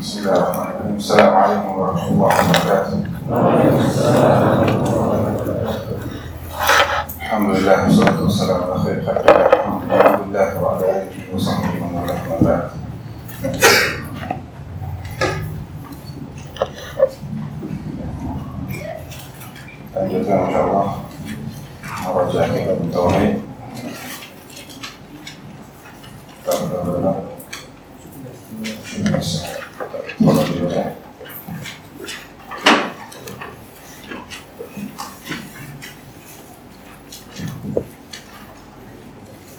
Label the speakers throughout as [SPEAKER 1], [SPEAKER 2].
[SPEAKER 1] Bismillahirrahmanirrahim. Assalamualaikum warahmatullahi wabarakatuh. Alhamdulillah, wassalatu wassalamu ala khairi khalqillah. Alhamdulillah wa ala alihi wa sahbihi wa man walah, wa ba'd. Lanjutkan insyaallah Meraja kita Tauhid. Kita Tolong dulu ya.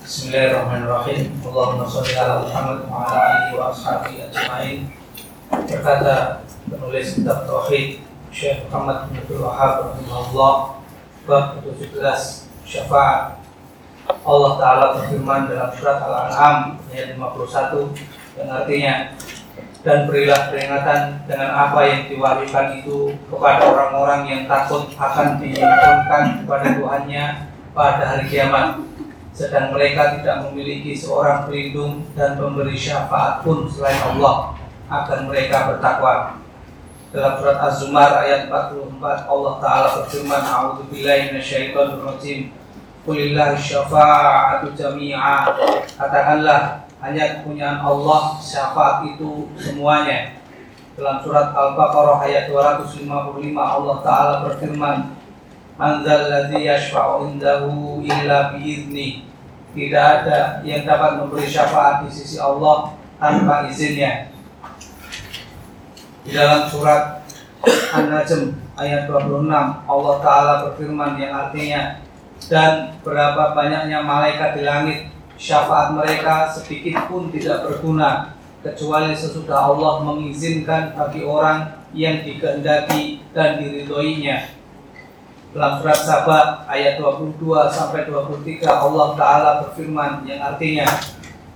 [SPEAKER 2] Bismillahirrahmanirrahim. Allahumma sholli ala Muhammad wa ala alihi wa ashabihi ajma'in. Berkata penulis kitab Tauhid Syekh Muhammad bin Abdul Wahab rahimahullah bab 17 syafaat. Allah taala berfirman dalam surat Al-An'am ayat 51 yang artinya dan berilah peringatan dengan apa yang diwahyukan itu kepada orang-orang yang takut akan dihimpunkan kepada Tuhannya pada hari kiamat sedang mereka tidak memiliki seorang pelindung dan pemberi syafaat pun selain Allah agar mereka bertakwa. Dalam surat Az-Zumar ayat 44 Allah Ta'ala berfirman A'udhu billahi minasyaitonir rajim Qulillahi syafa'atu jami'a Katakanlah hanya kepunyaan Allah syafaat itu semuanya dalam surat Al-Baqarah ayat 255 Allah Ta'ala berfirman Manzal ladzi yashfa'u indahu illa biizni. Tidak ada yang dapat memberi syafaat di sisi Allah tanpa izinnya. Di dalam surat An-Najm ayat 26 Allah Ta'ala berfirman yang artinya Dan berapa banyaknya malaikat di langit Syafaat mereka sedikit pun tidak berguna Kecuali sesudah Allah mengizinkan bagi orang yang dikehendaki dan diridhoinya. Dalam surat Sabah ayat 22 sampai 23 Allah taala berfirman yang artinya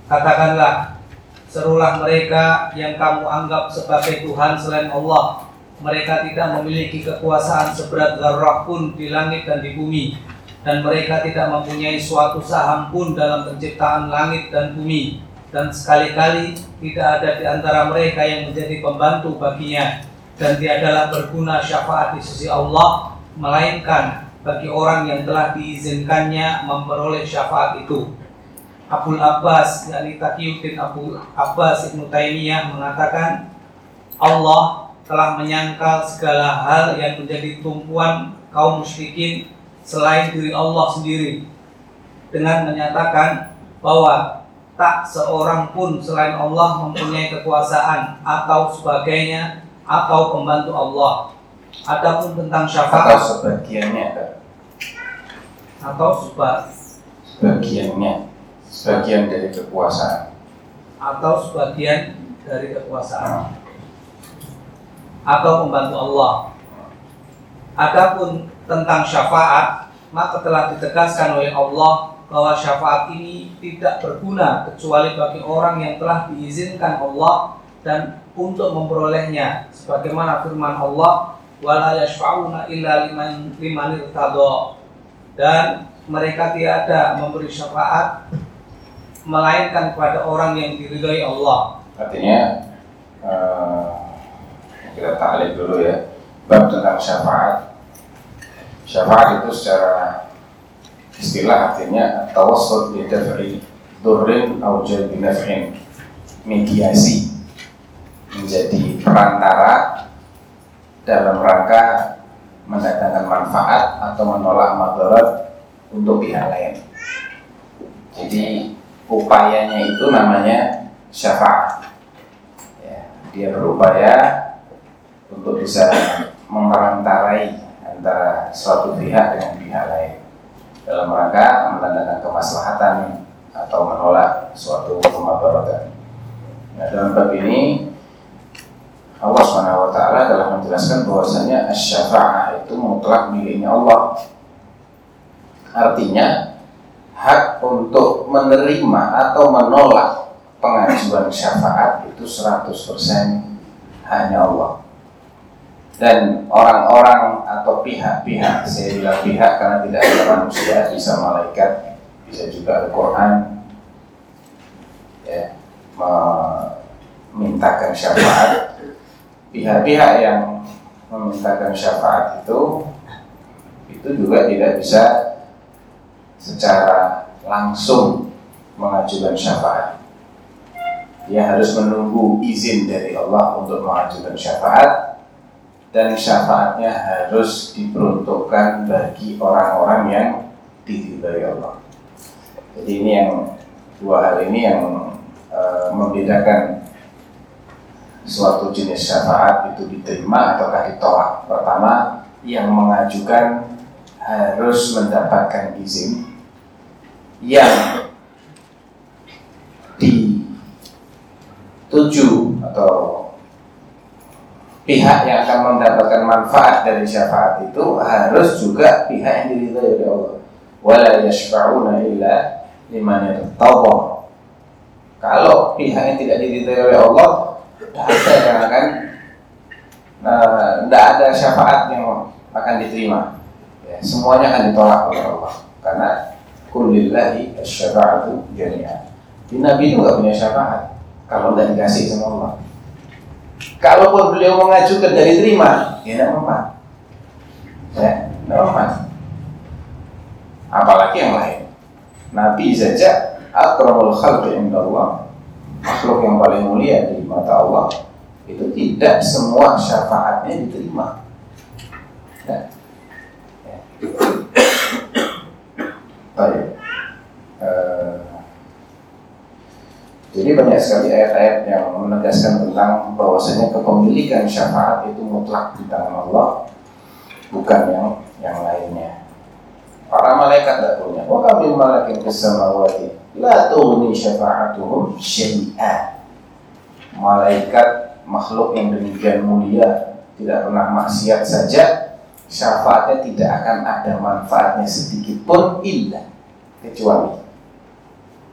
[SPEAKER 2] katakanlah serulah mereka yang kamu anggap sebagai Tuhan selain Allah. Mereka tidak memiliki kekuasaan seberat zarrah pun di langit dan di bumi dan mereka tidak mempunyai suatu saham pun dalam penciptaan langit dan bumi dan sekali-kali tidak ada di antara mereka yang menjadi pembantu baginya dan tiadalah berguna syafaat di sisi Allah melainkan bagi orang yang telah diizinkannya memperoleh syafaat itu. Abdul Abbas yakni Taqiyuddin Abu Abbas Ibnu Taimiyah mengatakan Allah telah menyangkal segala hal yang menjadi tumpuan kaum musyrikin selain diri Allah sendiri. Dengan menyatakan bahwa tak seorang pun selain Allah mempunyai kekuasaan atau sebagainya atau pembantu Allah. Adapun tentang
[SPEAKER 1] Atau
[SPEAKER 2] syafaat
[SPEAKER 1] sebagiannya kan?
[SPEAKER 2] atau seba-
[SPEAKER 1] Sebagiannya. Sebagian dari kekuasaan.
[SPEAKER 2] Atau sebagian dari kekuasaan. Atau pembantu Allah. Adapun tentang syafaat, maka telah ditegaskan oleh Allah bahwa syafaat ini tidak berguna kecuali bagi orang yang telah diizinkan Allah dan untuk memperolehnya sebagaimana firman Allah wala yashfa'una illa liman liman dan mereka tiada memberi syafaat melainkan kepada orang yang diridhai Allah.
[SPEAKER 1] Artinya eh, Kita taklid dulu ya Bab tentang syafaat Syafaat itu secara Istilah artinya Tawassul bidaf'i Durrin au jalbi naf'in Mediasi Menjadi perantara Dalam rangka Mendatangkan manfaat Atau menolak madarat Untuk pihak lain Jadi upayanya itu namanya syafaat. Ya, dia berupaya untuk bisa memerantarai antara suatu pihak dengan pihak lain dalam rangka menandakan kemaslahatan atau menolak suatu kemadaratan. Nah, dalam bab ini Allah SWT telah menjelaskan bahwasanya syafa'ah itu mutlak miliknya Allah. Artinya hak untuk menerima atau menolak pengajuan syafaat itu 100% hanya Allah dan orang-orang atau pihak-pihak saya bilang pihak karena tidak ada manusia bisa malaikat bisa juga Al-Quran ya, memintakan syafaat pihak-pihak yang memintakan syafaat itu itu juga tidak bisa secara langsung mengajukan syafaat. Dia harus menunggu izin dari Allah untuk mengajukan syafaat dan syafaatnya harus diperuntukkan bagi orang-orang yang diridhai Allah. Jadi ini yang dua hal ini yang e, membedakan suatu jenis syafaat itu diterima ataukah ditolak. Pertama, yang mengajukan harus mendapatkan izin yang dituju atau pihak yang akan mendapatkan manfaat dari syafaat itu harus juga pihak yang diridhai oleh Allah. Wala yashfa'una illa liman irtadha. Kalau pihak yang tidak diridhai oleh Allah, tidak ada yang akan tidak uh, ada syafaat yang akan diterima. Ya, semuanya akan ditolak oleh Allah. Karena kulillahi syafa'atu jami'an. Di Nabi itu nggak punya syafaat kalau tidak dikasih sama Allah. Kalaupun beliau mengajukan dari terima, ya tidak mempan. Ya, tidak mempan. Apalagi yang lain. Nabi saja akramul khalqi Allah makhluk yang paling mulia di mata Allah itu tidak semua syafaatnya diterima. Ya. Ya. Baik. Uh, jadi banyak sekali ayat-ayat yang menegaskan tentang bahwasanya kepemilikan syafaat itu mutlak di tangan Allah, bukan yang yang lainnya. Para malaikat tidak punya. Wa kami malakin kesamawati la tughni syafa'atuhum syai'an. Malaikat makhluk yang demikian mulia tidak pernah maksiat saja syafaatnya tidak akan ada manfaatnya sedikit pun illa kecuali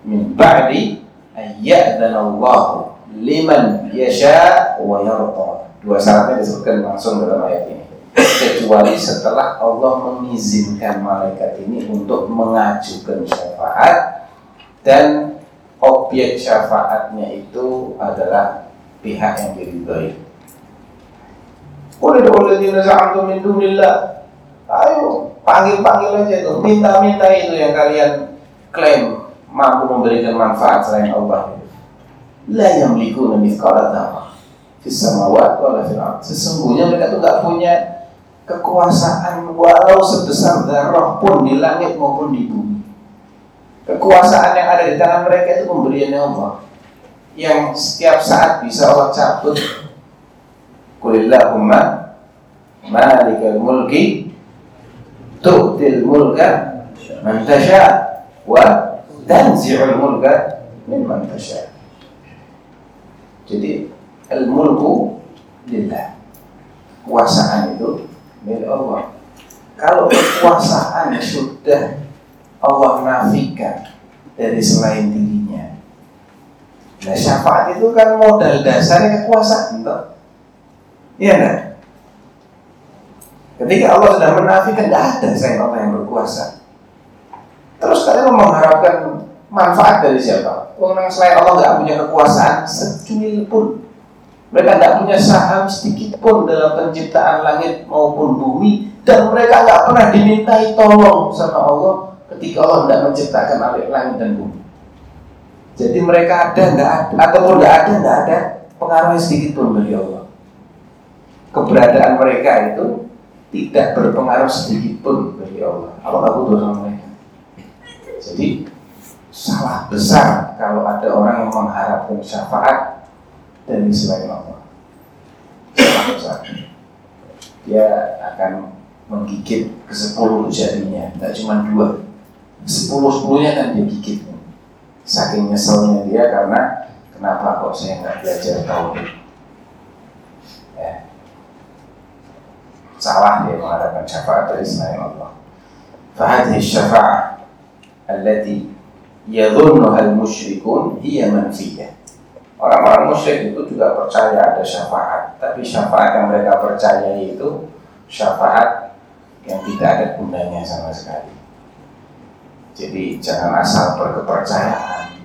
[SPEAKER 1] min ba'di ayyadana Allah liman yasha wa yarda. Dua syaratnya disebutkan langsung dalam ayat ini. Kecuali setelah Allah mengizinkan malaikat ini untuk mengajukan syafaat dan objek syafaatnya itu adalah pihak yang diridhoi. Boleh boleh dinaza'antum min dunillah. Ayo panggil-panggil aja itu, minta-minta itu yang kalian klaim mampu memberikan manfaat selain Allah La yamlikuna mithqala dzarrah fis samawati wala fil ard. Sesungguhnya mereka itu tidak punya kekuasaan walau sebesar darah pun di langit maupun di bumi. Kekuasaan yang ada di tangan mereka itu pemberiannya Allah yang setiap saat bisa Allah cabut. Kulillahumma malikal mulki tu'til mulka man tasha wa tanzi'ul mulka mimman tasha. Jadi al-mulku lillah. Kuasaan itu milik Allah. Kalau kekuasaan sudah Allah nafikan dari selain dirinya. Nah syafaat itu kan modal dasarnya kekuasaan, toh? Iya kan? Ketika Allah sudah menafikan, tidak ada selain Allah yang berkuasa. Terus kalian mengharapkan manfaat dari siapa? Orang selain Allah nggak punya kekuasaan secuil pun. Mereka tidak punya saham sedikit pun dalam penciptaan langit maupun bumi dan mereka nggak pernah dimintai tolong sama Allah ketika Allah tidak menciptakan langit dan bumi. Jadi mereka ada nggak ada ataupun tidak ada nggak ada pengaruh sedikit pun bagi Allah. Keberadaan mereka itu tidak berpengaruh sedikit pun bagi Allah. Allah nggak butuh sama mereka. Jadi salah besar kalau ada orang yang mengharapkan syafaat dari selain Allah. Salah besar. Dia akan menggigit ke sepuluh jarinya, tidak cuma dua. Sepuluh sepuluhnya kan dia gigit. Saking nyeselnya dia karena kenapa kok saya nggak belajar tauhid. Ya. Salah dia mengharapkan syafaat dari selain Allah. Fahadhi syafa'ah allati yadhunnuha al-musyrikun hiya manfiyah. Orang-orang musyrik itu juga percaya ada syafaat, tapi syafaat yang mereka percaya itu syafaat yang tidak ada gunanya sama sekali. Jadi jangan asal berkepercayaan.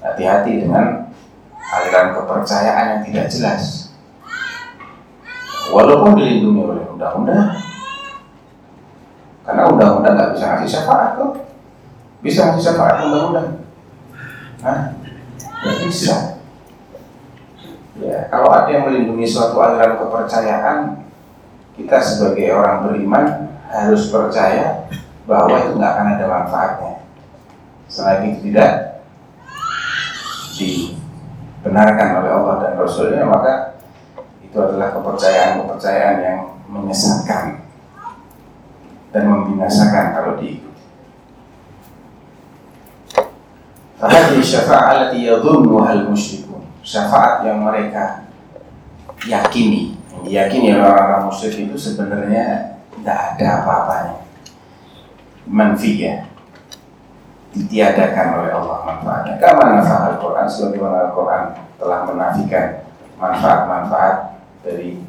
[SPEAKER 1] Hati-hati dengan aliran kepercayaan yang tidak jelas. walaupun dilindungi oleh undang-undang karena undang-undang nggak bisa ngasih syafaat kok bisa ngasih syafaat undang-undang Hah? nggak bisa ya kalau ada yang melindungi suatu aliran kepercayaan kita sebagai orang beriman harus percaya bahwa itu nggak akan ada manfaatnya selagi itu tidak dibenarkan oleh Allah dan Rasulnya maka itu adalah kepercayaan-kepercayaan yang menyesatkan dan membinasakan kalau diikuti. Fahadi yadhunnuha al-musyrikun. Syafaat yang mereka yakini, oleh orang-orang musyrik itu sebenarnya tidak ada apa-apanya. Manfiyah ditiadakan oleh Allah manfaatnya. Karena manfaat Al-Quran sebagaimana Al-Quran telah menafikan manfaat-manfaat dari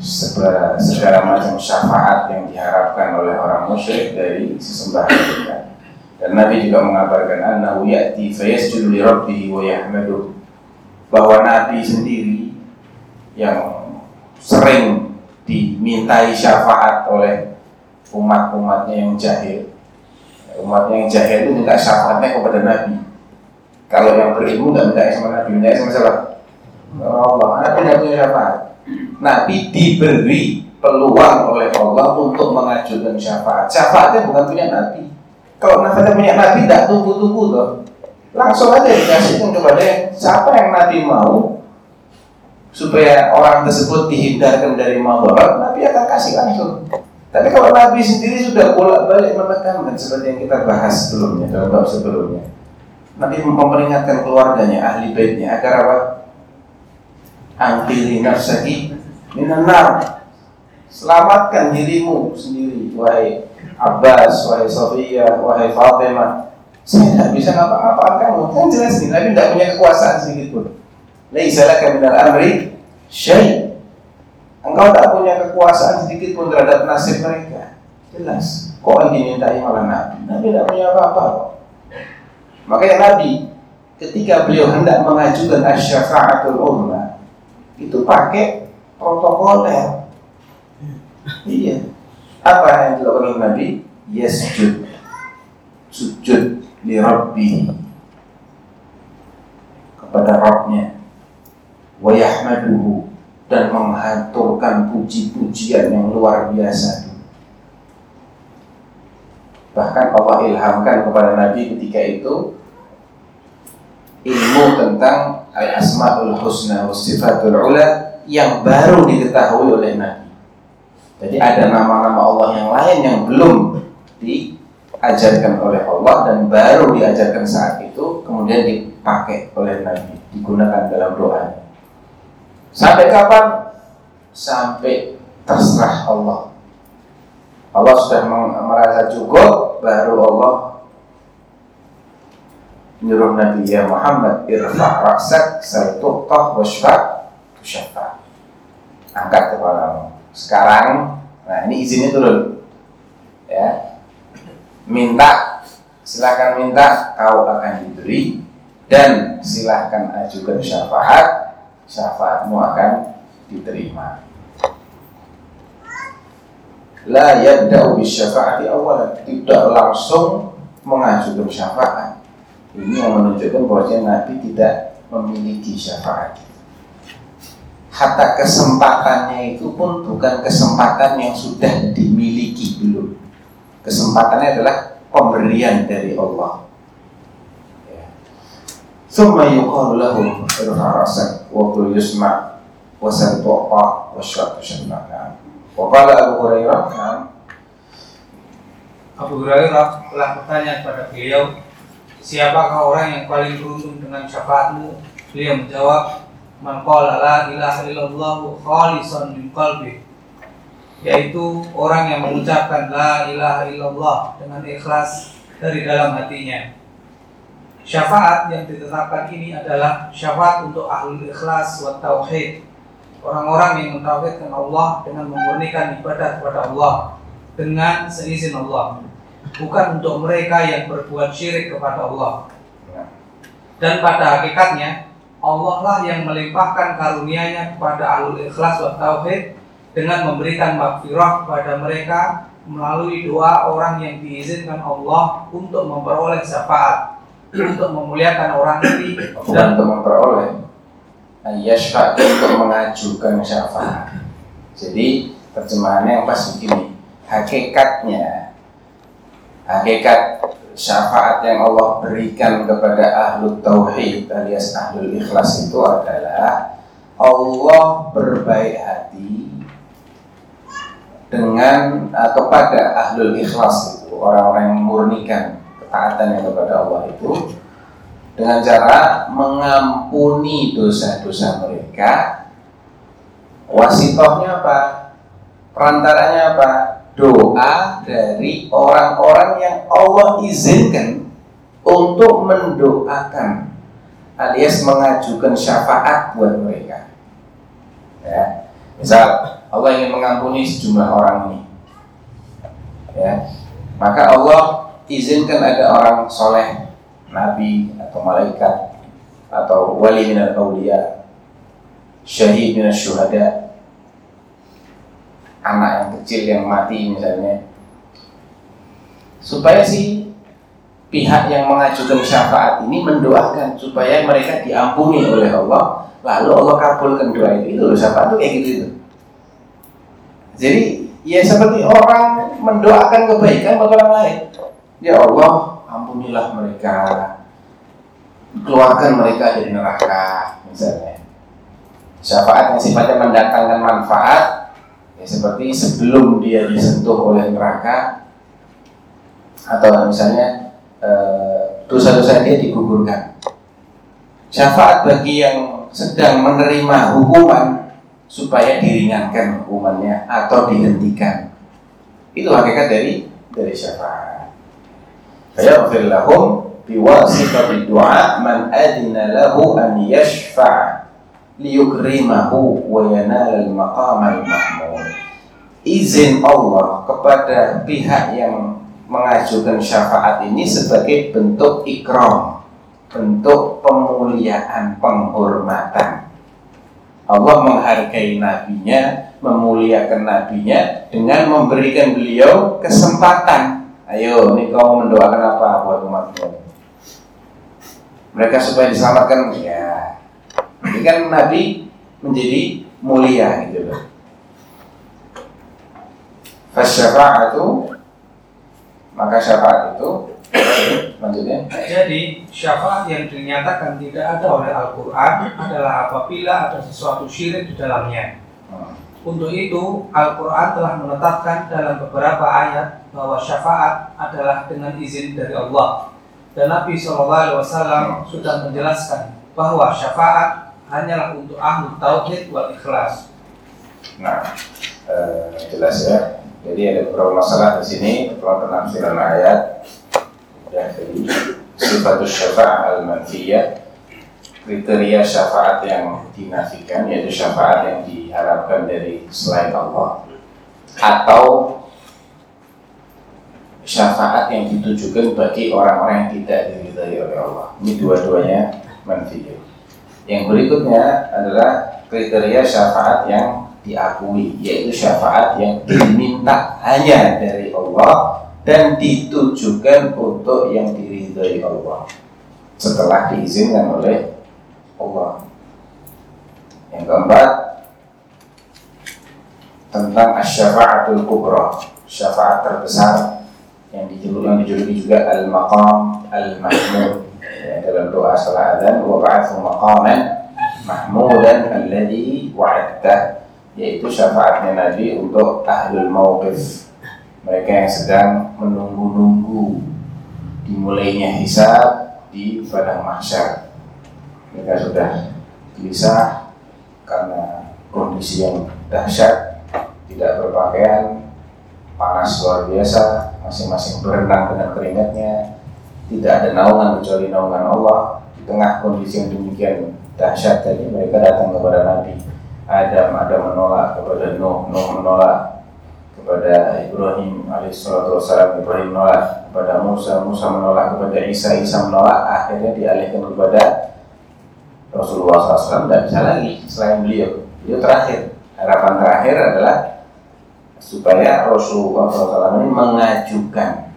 [SPEAKER 1] segala, segala macam syafaat yang diharapkan oleh orang musyrik dari sesembahan mereka. Dan Nabi juga mengabarkan annahu ya'ti fayasjudu li rabbihi wa yahmadu. Bahwa Nabi sendiri yang sering dimintai syafaat oleh umat-umatnya yang jahil. Umatnya yang jahil itu minta syafaatnya kepada Nabi. Kalau yang berilmu nggak minta sama Nabi minta sama siapa? Allah. Nabi tidak punya syafaat. Nabi diberi peluang oleh Allah untuk mengajukan syafaat. Syafaatnya bukan punya Nabi kalau Nabi punya Nabi tidak tunggu-tunggu loh langsung aja dikasihkan kepada siapa yang Nabi mau supaya orang tersebut dihindarkan dari mabarat Nabi akan kasih langsung tapi kalau Nabi sendiri sudah bolak-balik menekankan seperti yang kita bahas sebelumnya dalam bab sebelumnya. Nabi memperingatkan keluarganya, ahli baitnya agar apa? Angkiri nafsaki minanar. Selamatkan dirimu sendiri, wahai Abbas, wahai Sofia, wahai Fatimah. Saya tidak bisa ngapa-ngapain kamu. Kan jelas nih, Nabi tidak punya kekuasaan sedikit pun. Laisa laka minal amri syai' Engkau tak punya kekuasaan sedikit pun terhadap nasib mereka. Jelas. Kok yang dimintai malah Nabi? Nabi tidak punya apa-apa. Makanya Nabi ketika beliau hendak mengajukan asyafaatul umma itu pakai protokoler. Iya. Apa yang dilakukan oleh Nabi? Yasjud. Sujud li Rabbi kepada Rabbnya wa yahmaduhu dan menghaturkan puji-pujian yang luar biasa. Bahkan Allah ilhamkan kepada Nabi ketika itu ilmu tentang al-asmaul husna wa sifatul ula yang baru diketahui oleh Nabi. Jadi ada nama-nama Allah yang lain yang belum diajarkan oleh Allah dan baru diajarkan saat itu kemudian dipakai oleh Nabi, digunakan dalam doa. Sampai kapan? Sampai terserah Allah. Allah sudah merasa cukup, baru Allah menyuruh Nabi ya Muhammad irfa' raksak saltuqtah washfa' tusyafa angkat kepalamu sekarang nah ini izinnya turun ya minta silakan minta kau akan diberi dan silahkan ajukan syafaat syafaatmu akan diterima. La yabda'u syafaati awal tidak langsung mengajukan syafaat. Ini yang menunjukkan bahwa Nabi tidak memiliki syafaat Hatta kesempatannya itu pun bukan kesempatan yang sudah dimiliki belum. Kesempatannya adalah pemberian dari Allah. ثم يقال له ارفع رأسك وقل يسمع وسل تعطى واشرب تشفع نعم وقال أبو هريرة نعم
[SPEAKER 2] Abu Hurairah telah bertanya kepada beliau, siapakah orang yang paling beruntung dengan syafaatmu? Beliau menjawab, Man qala la ilaha illallah khalisan min qalbi yaitu orang yang mengucapkan la ilaha illallah dengan ikhlas dari dalam hatinya. Syafaat yang ditetapkan ini adalah syafaat untuk ahli ikhlas wa tauhid. Orang-orang yang mentauhidkan Allah dengan memurnikan ibadah kepada Allah dengan seizin Allah. Bukan untuk mereka yang berbuat syirik kepada Allah. Dan pada hakikatnya Allah lah yang melimpahkan karunia-Nya kepada ahli ikhlas wa tauhid dengan memberikan makfirah kepada mereka melalui doa orang yang diizinkan Allah untuk memperoleh syafaat untuk memuliakan orang ini. Dan
[SPEAKER 1] untuk memperoleh yashfa untuk mengajukan syafaat. Jadi terjemahannya yang pas begini hakikatnya hakikat syafaat yang Allah berikan kepada ahlu tauhid alias ahlul ikhlas itu adalah Allah berbaik hati dengan uh, kepada ahlul ikhlas itu orang-orang yang memurnikan ketaatannya kepada Allah itu dengan cara mengampuni dosa-dosa mereka. Wasitohnya apa? Perantaranya apa doa dari orang-orang yang Allah izinkan untuk mendoakan alias mengajukan syafaat buat mereka. Ya. Misal Allah ingin mengampuni sejumlah orang ini. Ya. Maka Allah izinkan ada orang soleh nabi atau malaikat atau wali minal awliya syahid minal syuhada anak yang kecil yang mati misalnya. Supaya si pihak yang mengajukan syafaat ini mendoakan supaya mereka diampuni oleh Allah lalu Allah kabulkan doa itu itu loh syafaat itu kayak gitu itu. Jadi ya seperti orang mendoakan kebaikan bagi orang lain. Ya Allah ampunilah mereka. Keluarkan mereka dari neraka misalnya. Syafaat yang sifatnya mendatangkan manfaat ya seperti sebelum dia disentuh oleh neraka atau misalnya eh, dosa-dosa dia digugurkan syafaat bagi yang sedang menerima hukuman supaya diringankan hukumannya atau dihentikan. Itu hakikat dari dari syafaat. Fayaghfir lahum biwasitati du'a man adina lahu an yashfa' liyukrimahu wa yanala al-maqam al-mahmud izin Allah kepada pihak yang mengajukan syafaat ini sebagai bentuk ikram bentuk pemuliaan penghormatan. Allah menghargai nabinya memuliakan nabinya dengan memberikan beliau kesempatan. Ayo ini kau mendoakan apa buat umatmu? Mereka supaya diselamatkan? Ya ini kan nabi menjadi mulia gitu loh fasyafa'atu maka syafaat itu maksudnya
[SPEAKER 2] Jadi syafaat yang dinyatakan tidak ada oleh Al-Quran adalah apabila ada sesuatu syirik di dalamnya.
[SPEAKER 1] hmm,
[SPEAKER 2] Untuk itu Al-Quran telah menetapkan dalam beberapa ayat bahwa syafaat adalah dengan izin dari Allah. Dan Nabi SAW sudah menjelaskan bahwa syafaat hanyalah untuk ahlu tauhid wal ikhlas.
[SPEAKER 1] nah eh, jelas ya. Jadi ada beberapa masalah di sini kalau penafsiran ayat. Ya jadi sifatus syafa'ah al-manfiyah kriteria syafaat yang dinafikan yaitu syafaat yang diharapkan dari selain Allah atau syafaat yang ditujukan bagi orang-orang yang tidak diridhai oleh Allah. Ini dua-duanya manfiyah yang berikutnya adalah kriteria syafaat yang diakui yaitu syafaat yang diminta hanya dari Allah dan ditujukan untuk yang diridhai Allah setelah diizinkan oleh Allah. Yang keempat tentang asyafaatul kubra, syafaat terbesar yang dijuluki, yang dijuluki juga al-maqam al-mahmud dalam doa setelah adzan wa ba'athu maqaman mahmudan alladhi wa'adta yaitu syafaatnya Nabi untuk ahlul mauqif mereka yang sedang menunggu-nunggu dimulainya hisab di padang mahsyar. Mereka sudah gelisah karena kondisi yang dahsyat tidak berpakaian panas luar biasa masing-masing berenang dengan keringatnya tidak ada naungan kecuali naungan Allah. Di tengah kondisi yang demikian dahsyat tadi mereka datang kepada Nabi. Adam Adam menolak kepada Nuh Nuh menolak kepada Ibrahim alaihissalatu wassalam Ibrahim menolak kepada Musa Musa menolak kepada Isa Isa menolak akhirnya dialihkan kepada Rasulullah SAW tidak bisa lagi selain beliau. Beliau terakhir. Harapan terakhir adalah supaya Rasulullah SAW ini mengajukan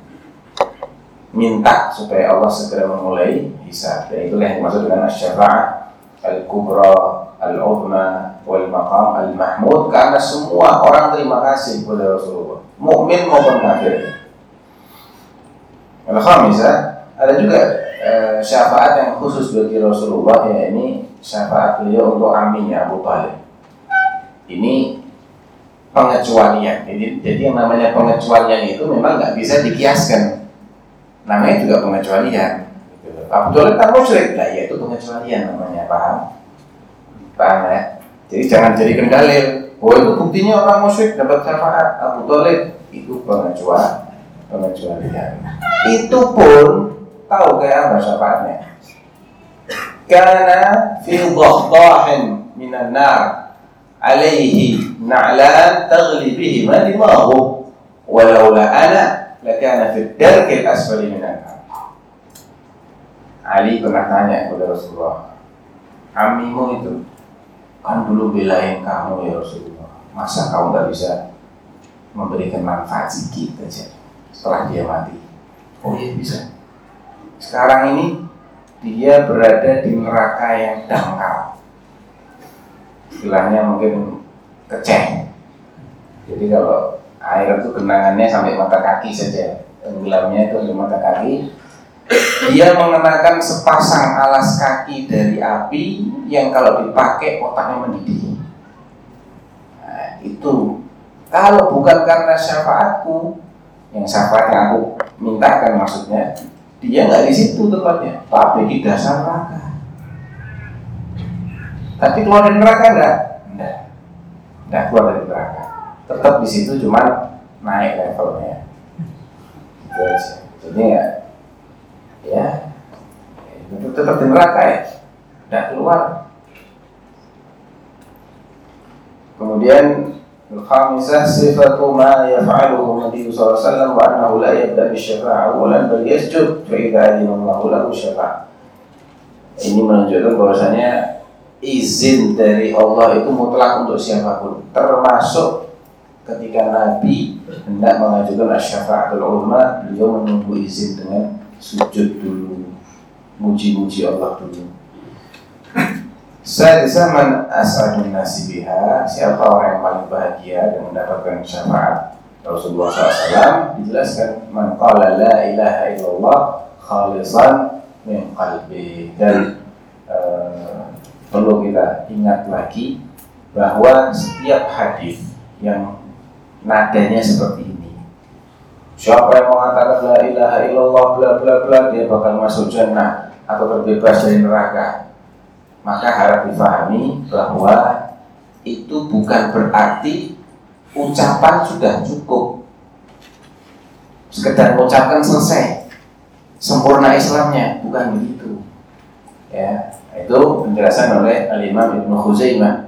[SPEAKER 1] minta supaya Allah segera memulai hisab. Dan itulah yang dimaksud dengan syafa'ah al-kubra al-uzma wal maqam al-mahmud. Karena semua orang terima kasih kepada Rasulullah mukmin maupun kafir. Al-khamisah ada juga uh, syafaat yang khusus bagi Rasulullah ya ini syafaat beliau untuk aminya Abu Talib. Ini pengecualian. Jadi, jadi yang namanya pengecualian itu memang nggak bisa dikiaskan namanya juga pengecualian. Talib kan musyrik. Lah ya itu pengecualian namanya paham? Paham ya? Jadi jangan jadikan dalil oh itu buktinya orang musyrik dapat syafaat. Abu Talib itu pengecualian pengecualian. Itu pun tahu kayak apa syafaatnya? Karena fi dhahdahin minan nar alaihi na'lan taghli bihi ma dimahu walaula ana lakana fi darkil asfali minan Ali pernah tanya kepada Rasulullah Amimu itu kan dulu belain kamu ya Rasulullah. Masa kamu gak bisa memberikan manfaat sedikit aja setelah dia mati? Oh iya bisa. Sekarang ini dia berada di neraka yang dangkal. Istilahnya mungkin keceh Jadi kalau air itu genangannya sampai mata kaki saja Tenggelamnya itu di mata kaki dia mengenakan sepasang alas kaki dari api yang kalau dipakai otaknya mendidih. Nah, itu kalau bukan karena syafaatku, yang syafaat yang aku mintakan maksudnya, dia nggak di situ tempatnya, tapi di dasar neraka. Tapi keluar dari neraka enggak? Enggak. Enggak keluar dari neraka Tetap di situ cuma naik levelnya. Jadi ya ya itu tetap di neraka ya tidak keluar kemudian الخامسة صفة ما يفعله النبي صلى الله عليه وسلم وأنه لا يبدأ بالشفاعة أولا بل يسجد فإذا أذن الله له شفاعة ini menunjukkan bahwasanya izin dari Allah itu mutlak untuk siapapun termasuk ketika Nabi hendak mengajukan asyafaatul ulama beliau menunggu izin dengan sujud dulu. Muji-muji Allah dulu. Saya man as'adun nasi biha Siapa orang yang paling bahagia Dan mendapatkan syafaat? Rasulullah SAW Dijelaskan Man qala la ilaha illallah Khalisan min qalbi. Dan uh, Perlu kita ingat lagi Bahwa setiap hadis Yang nadanya seperti ini Siapa yang mengatakan la ilaha illallah bla bla bla dia bakal masuk jannah atau terbebas dari neraka. Maka harap difahami bahwa itu bukan berarti ucapan sudah cukup. Sekedar mengucapkan selesai. Sempurna Islamnya, bukan begitu. Ya, itu penjelasan oleh Al-Imam Ibnu Khuzaimah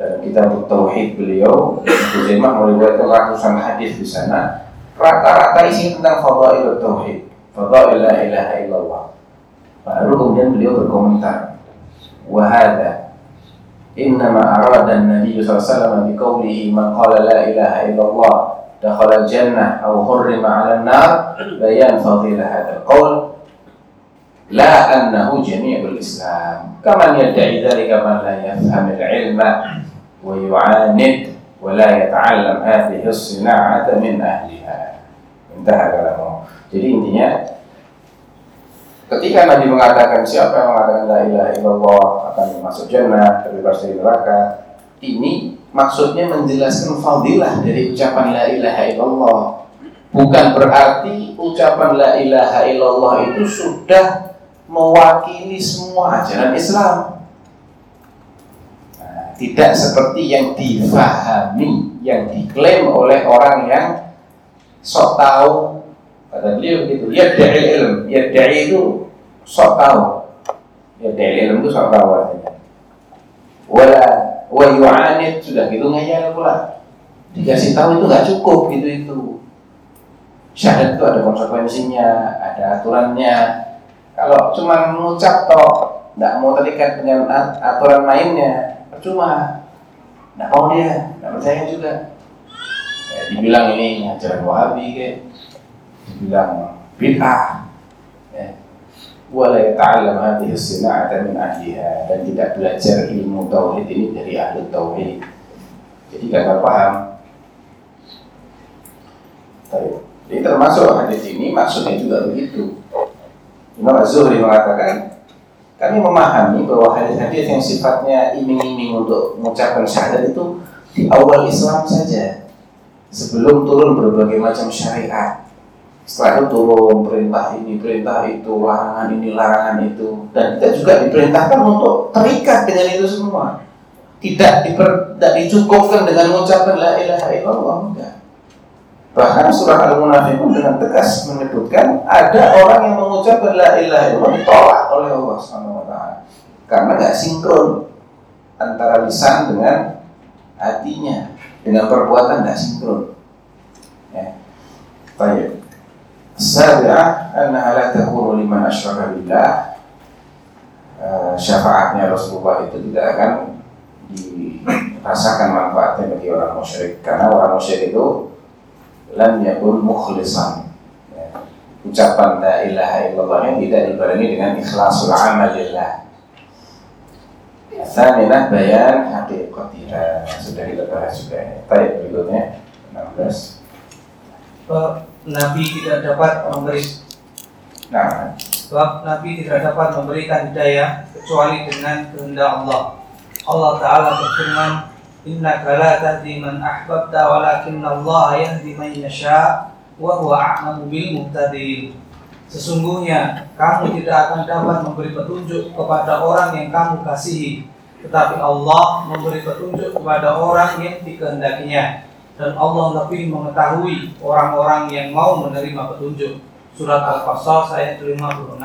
[SPEAKER 1] dalam kitab Tauhid beliau Ibnu Khuzaimah meriwayatkan ratusan hadis di sana rata-rata isi tentang fadail tauhid, fadail la ilaha illallah. Baru kemudian beliau berkomentar, wahada innama arada an-nabi sallallahu alaihi wasallam biqaulihi man qala la ilaha illallah dakhala al-jannah aw hurrima 'ala an-nar bayan fadilah hadzal la annahu jami'ul islam. Kama yad'i dzalika man la yafham al-'ilma wa yu'anid wa la yata'allam hadhihi as-sina'ata min ahliha. Intaha kalamu jadi intinya ketika Nabi mengatakan siapa yang mengatakan la ilaha illallah akan masuk jannah terbebas dari neraka ini maksudnya menjelaskan fadilah dari ucapan la ilaha illallah. Bukan berarti ucapan la ilaha illallah itu sudah mewakili semua ajaran Islam. Nah, tidak seperti yang difahami yang diklaim oleh orang yang sok tahu. Kata beliau begitu ya dari ilm. Ya dari itu sok tahu. Ya dari ilmu itu sok tahu artinya wala wa yu'anid sudah gitu ngeyel pula. Dikasih tahu itu nggak cukup gitu itu. Syahadat itu ada konsekuensinya ada aturannya kalau cuma mengucap toh nggak mau terikat dengan aturan mainnya percuma Nggak mau dia, nggak percaya juga. Ya, dibilang ini ajaran Wahabi kayak, dibilang bid'ah. Ya. Wala yata'allam hadhihi sina'ata min ahliha dan tidak belajar ilmu tauhid ini dari ahli tauhid. Jadi gagal paham. Baik. Jadi termasuk hadis ini maksudnya juga begitu. Imam Az-Zuhri mengatakan kami memahami bahwa hadis-hadis yang sifatnya iming-iming untuk mengucapkan syahadat itu di awal Islam saja. Sebelum turun berbagai macam syariat. Setelah itu turun perintah ini perintah itu larangan ini larangan itu. Dan kita juga diperintahkan untuk terikat dengan itu semua. Tidak diper, tidak dicukupkan dengan mengucapkan la ilaha illallah enggak bahkan surah al-munafiqun dengan tegas menyebutkan ada orang yang mengucapkan la ilaha illallah ditolak oleh Allah Subhanahu wa taala. Karena nggak sinkron antara lisan dengan hatinya. Dengan perbuatan nggak sinkron. Ya. Baik. Sabi'ah annaha la takunu liman asyraka billah. Syafaatnya Rasulullah itu tidak akan dirasakan manfaatnya bagi orang musyrik. Karena orang musyrik itu lam yakun mukhlisan ya. ucapan la ilaha illallah yang tidak dibarengi dengan ikhlasul amal lillah Thaminah bayan haqiqatiha sudah kita bahas juga ya. Baik berikutnya 16
[SPEAKER 2] Nabi tidak dapat memberi
[SPEAKER 1] Nah,
[SPEAKER 2] sebab Nabi tidak dapat memberikan hidayah kecuali dengan kehendak Allah. Allah Taala berfirman, Inna la tahdi man Allah yahdi man yasha wa huwa. Sesungguhnya kamu tidak akan dapat memberi petunjuk kepada orang yang kamu kasihi, tetapi Allah memberi petunjuk kepada orang yang dikehendakinya. Dan Allah lebih mengetahui orang-orang yang mau menerima petunjuk. Surat Al-Qasas ayat 56.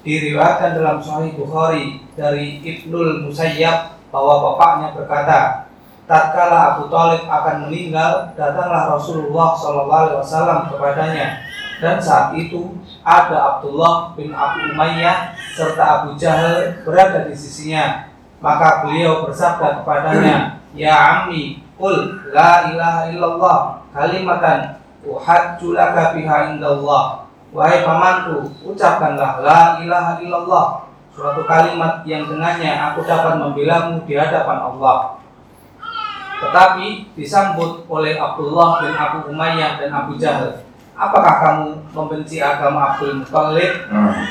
[SPEAKER 2] Diriwayatkan dalam Sahih Bukhari dari Ibnul Musayyab bahwa bapaknya berkata, tatkala Abu Talib akan meninggal, datanglah Rasulullah SAW kepadanya. Dan saat itu ada Abdullah bin Abu Umayyah serta Abu Jahal berada di sisinya. Maka beliau bersabda kepadanya, Ya Ammi, Qul la ilaha illallah kalimatan uhajju laka biha indallah. Wahai pamanku, ucapkanlah la ilaha illallah suatu kalimat yang dengannya aku dapat membelamu di hadapan Allah. Tetapi disambut oleh Abdullah bin Abu Umayyah dan Abu Jahal. Apakah kamu membenci agama Abdul Muttalib?
[SPEAKER 1] hmm.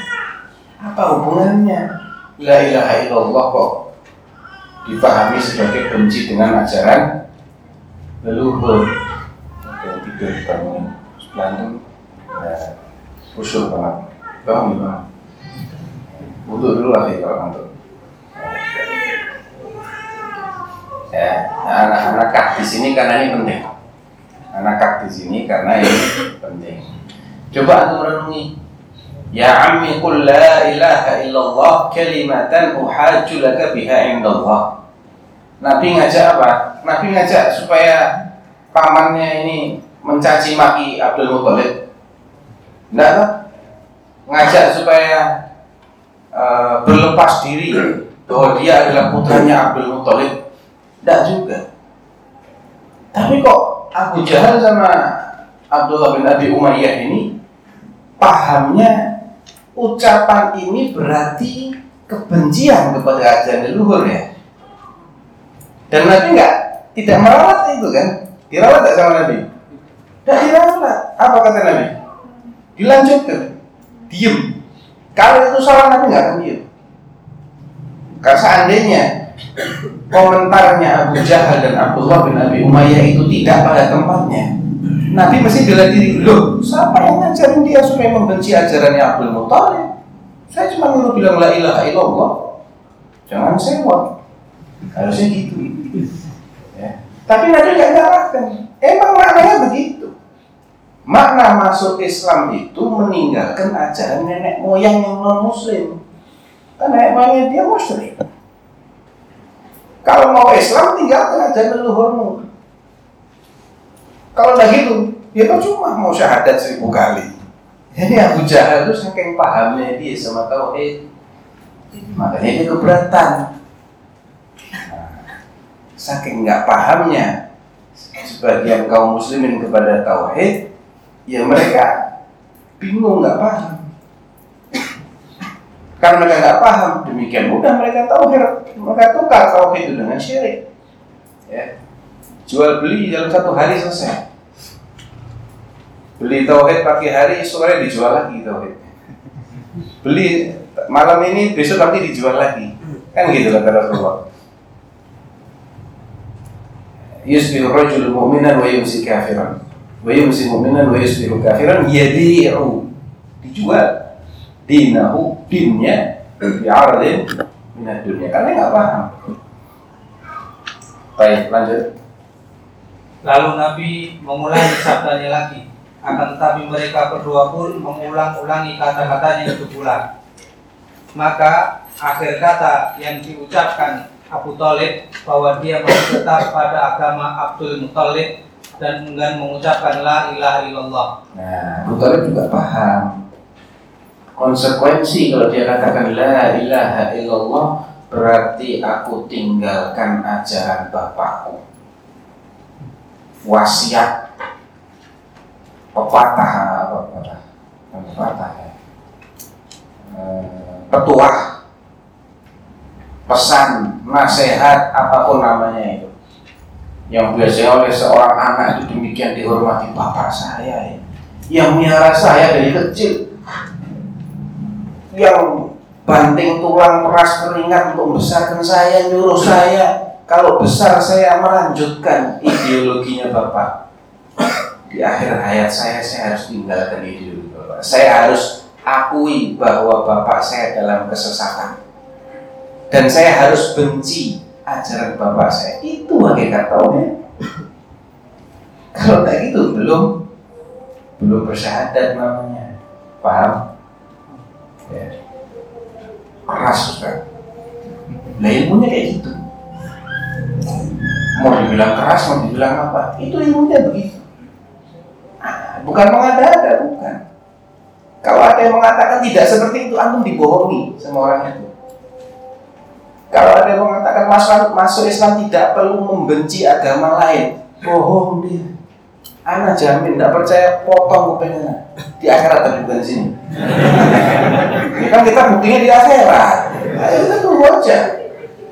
[SPEAKER 1] apa hubungannya la ilaha illallah kok dipahami sebagai benci dengan ajaran leluhur yang tidur bangun berantem ya khusyuk banget paham gimana untuk dulu lah kalau ngantuk ya anak-anak kak di sini karena ini penting anak di sini karena ini penting coba antum renungi Ya ammi qul la ilaha illallah kalimatan uhajju laka biha indallah Nabi ngajak apa? Nabi ngajak supaya pamannya ini mencaci maki Abdul Muthalib. Enggak? Ngajak supaya uh, berlepas diri bahwa dia adalah putranya Abdul Muthalib. Enggak juga. Tapi kok Abu Jahal sama Abdullah bin Abi Umayyah ini pahamnya ucapan ini berarti kebencian kepada ajaran leluhur ya. Dan Nabi enggak tidak merawat itu kan? Dirawat tak sama Nabi? Tidak dirawat. Apa kata Nabi? Dilanjutkan. Diem. Kalau itu salah Nabi nggak akan. Karena seandainya komentarnya Abu Jahal dan Abdullah bin Abi Umayyah itu tidak pada tempatnya, Nabi mesti bela diri. Loh, siapa yang ngajarin dia supaya membenci ajarannya Abdul Muthalib? Saya cuma mau bilang la ilaha illallah. Jangan sewot. Harusnya gitu. Ya. Tapi Nabi nggak nyalahkan. Emang maknanya begitu. Makna masuk Islam itu meninggalkan ajaran nenek moyang yang non Muslim. Kan nenek moyangnya dia musyrik. Kalau mau Islam tinggalkan ajaran leluhurmu. Kalau udah gitu, dia kan cuma mau syahadat seribu kali. Ini Abu Jahal itu saking pahamnya dia sama tauhid, makanya dia keberatan. saking nggak pahamnya sebagian kaum muslimin kepada tauhid, ya mereka bingung nggak paham. Karena mereka nggak paham, demikian mudah mereka tauhid, mereka tukar tauhid itu dengan syirik. Ya. Jual beli dalam satu hari selesai. Beli tauhid pagi hari, sore dijual lagi tauhid. Beli malam ini, besok nanti dijual lagi. Kan gitu kata Rasulullah. Yusbihu rajul mu'minan wa yumsi kafiran. Wa yumsi mu'minan wa yusbihu kafiran yadi'u. Dijual dinahu dinnya bi'aradin minat dunia. Karena nggak paham. Baik, lanjut.
[SPEAKER 2] Lalu Nabi mengulangi sabdanya lagi. Akan tetapi mereka berdua pun mengulang-ulangi kata-katanya itu pula. Maka akhir kata yang diucapkan Abu Talib bahwa dia tetap pada agama Abdul Muthalib dan enggan mengucapkan la ilaha illallah.
[SPEAKER 1] Nah, Abu juga paham konsekuensi kalau dia katakan la ilaha illallah berarti aku tinggalkan ajaran bapakku. Wasiat pepatah pepatah pepatah. Ya petuah pesan nasihat apa pun namanya itu yang biasanya oleh seorang anak itu demikian dihormati bapak saya ya. yang miara saya dari kecil. Yang banting tulang peras keringat untuk membesarkan saya nyuruh saya. Kalau besar saya melanjutkan ideologinya bapak. Di akhir hayat saya saya harus tinggalkan ideologi bapak. Saya harus akui bahwa bapak saya dalam kesesatan. Dan saya harus benci ajaran bapak saya itu hakikat tauhid. Kalau kayak gitu belum belum bersyahadat namanya. Paham? Ya. keras kan nah ilmunya kayak gitu. Mau dibilang keras mau dibilang apa? Itu ilmunya begitu. Ah, bukan mengada-ada bukan. Kalau ada yang mengatakan tidak seperti itu antum dibohongi sama orang itu kalau ada yang mengatakan masuk, masuk Islam tidak perlu membenci agama lain, bohong dia. Anak jamin, tidak percaya potong kupingnya di akhirat tapi bukan di sini. Ini kan kita buktinya di akhirat. Ayo kita tunggu aja.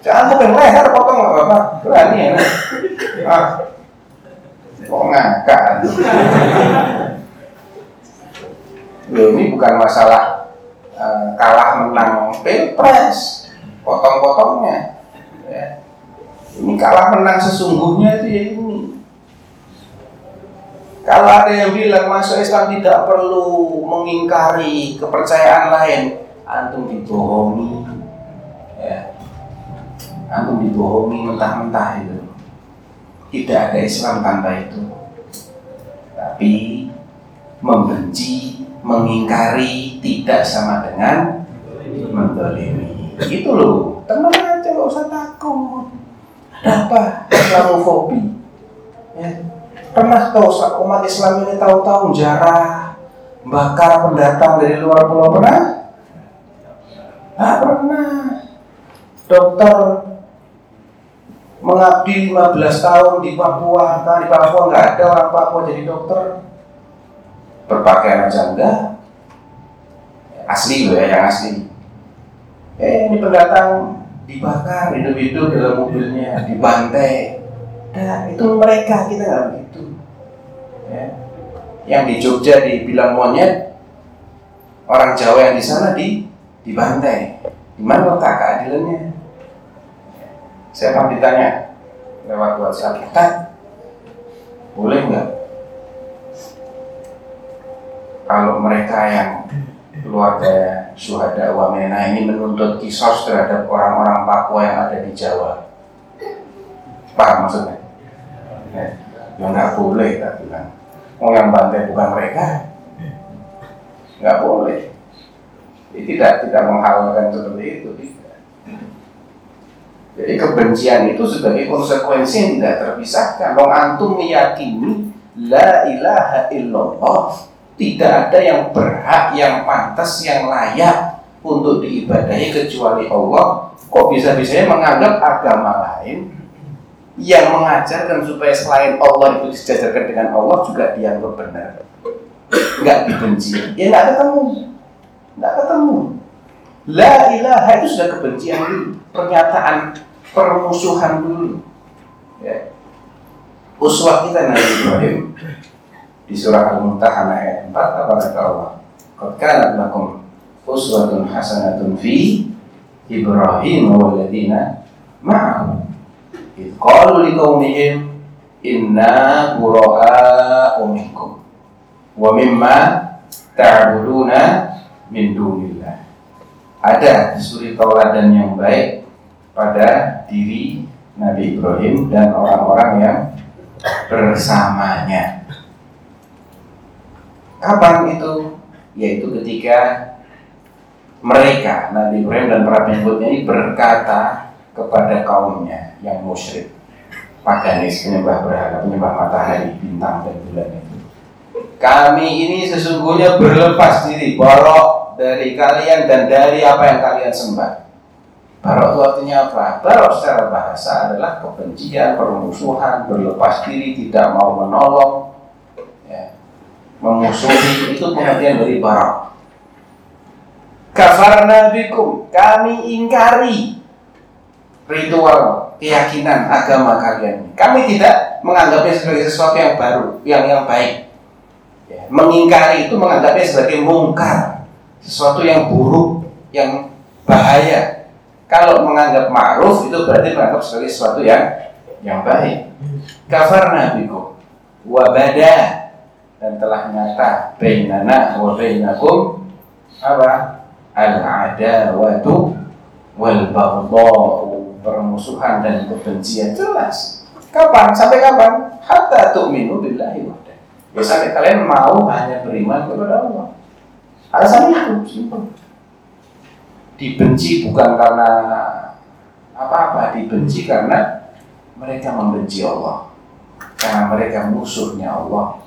[SPEAKER 1] Jangan kuping leher potong nggak apa-apa. Berani ya. Ah, kok ngakak? Loh, ini bukan masalah eh, kalah menang pilpres potong-potongnya. Ya. ini kalah menang sesungguhnya itu ya ini. Kalau ada yang bilang masuk Islam tidak perlu mengingkari kepercayaan lain antum dibohongi. Ya. Antum dibohongi mentah-mentah itu. Tidak ada Islam tanpa itu. Tapi membenci mengingkari tidak sama dengan mendolimi itu loh. Tenang aja nggak usah takut. Ada apa? Islamofobi. Ya. pernah tahu umat Islam ini tahu-tahu jarah bakar pendatang dari luar pulau? Pernah? Nggak pernah. Dokter mengabdi 15 tahun di Papua. Nah, di Papua nggak ada orang Papua jadi dokter. Berpakaian enggak asli loh ya yang asli eh ini pendatang dibakar hidup-hidup dalam mobilnya dibantai. Nah itu mereka kita nggak begitu. Ya. yang di Jogja dibilang monyet orang Jawa yang di sana di dibantai. Di mana letak keadilannya? Saya pernah ditanya lewat WhatsApp. Kita boleh nggak? Kalau mereka yang keluarga syuhada wamena ini menuntut kisos terhadap orang-orang Papua yang ada di Jawa. Paham maksudnya? Ya, ya nggak boleh tak bilang. Mau yang bantai bukan mereka, nggak boleh. Ini tidak tidak menghalalkan seperti itu. Tidak. Jadi kebencian itu sebagai konsekuensi tidak terpisahkan. Long antum meyakini la ilaha illallah tidak ada yang berhak, yang pantas, yang layak untuk diibadahi kecuali Allah. Kok bisa-bisanya menganggap agama lain yang mengajarkan supaya selain Allah itu disejajarkan dengan Allah juga dianggap benar? Nggak dibenci. Ya nggak ketemu. Nggak ketemu. La ilaha itu sudah kebencian dulu. Pernyataan permusuhan dulu. Ya. Uswah kita Ibrahim di surah Al-Mumtahanah ayat 4 apa kata Allah? Qad kana lakum uswatun hasanatun fi Ibrahim wa ladina ma'ahu. Id qalu liqaumihim inna bura'a minkum wa mimma ta'buduna min dunillah. Ada suri tauladan yang baik pada diri Nabi Ibrahim dan orang-orang yang bersamanya. Kapan itu? Yaitu ketika mereka Nabi Ibrahim dan para pengikutnya ini berkata kepada kaumnya yang musyrik paganis penyembah berhala penyembah matahari bintang dan bulan itu kami ini sesungguhnya berlepas diri borok dari kalian dan dari apa yang kalian sembah barok itu artinya apa? barok secara bahasa adalah kebencian, permusuhan, berlepas diri, tidak mau menolong. Memusuhi itu pengertian dari barok kafarna bikum kami ingkari ritual keyakinan agama kalian. Kami tidak menganggapnya sebagai sesuatu yang baru, yang yang baik. Ya, mengingkari itu menganggapnya sebagai mungkar, sesuatu yang buruk, yang bahaya. Kalau menganggap ma'ruf itu berarti menganggap sebagai sesuatu yang yang baik. Kafar nabiku wabada dan telah nyata bainana wa bainakum apa al-adawatu wal baghdha'u permusuhan dan kebencian jelas. Kapan? Sampai kapan? Hatta tu'minu billahi wahda. Ya sampai kalian mau hanya beriman kepada Allah. Alasan itu simpel. Dibenci bukan karena apa-apa, dibenci karena mereka membenci Allah. Karena mereka musuhnya Allah.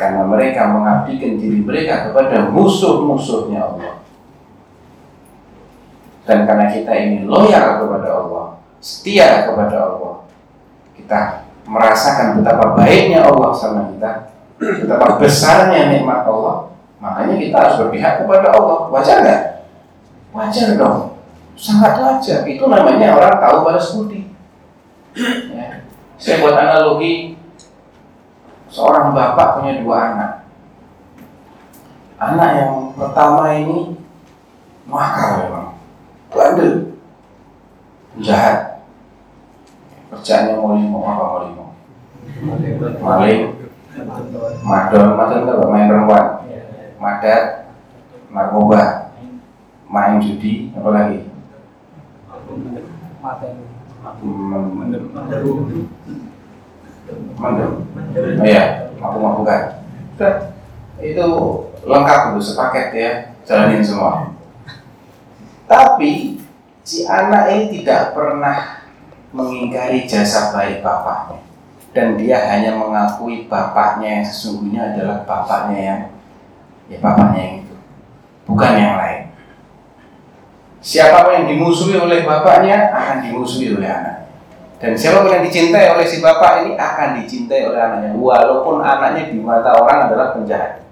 [SPEAKER 1] Karena mereka mengabdikan diri mereka kepada musuh-musuhnya Allah dan karena kita ini loyal kepada Allah, setia kepada Allah, kita merasakan betapa baiknya Allah sama kita, betapa besarnya nikmat Allah, makanya kita harus berpihak kepada Allah. Wajar nggak? Wajar dong, sangat wajar. Itu namanya orang tahu balas budi. Ya. Saya buat analogi, seorang bapak punya dua anak. Anak yang pertama ini makar memang. Bandel. Jahat. Kerjaannya mau limo apa mau limo? Maling. Madon madon apa? Main perempuan. Madat. Narkoba. Main judi apa lagi mendem oh iya. Mabuk-mabukan. Itu lengkap dulu sepaket ya. Jalanin semua. Tapi si anak ini tidak pernah mengingkari jasa baik bapaknya. Dan dia hanya mengakui bapaknya yang sesungguhnya adalah bapaknya yang ya bapaknya yang itu. Bukan yang lain. Siapa pun yang dimusuhi oleh bapaknya akan dimusuhi oleh anaknya dan siapa pun yang dicintai oleh si bapak ini akan dicintai oleh anaknya walaupun anaknya di mata orang adalah penjahat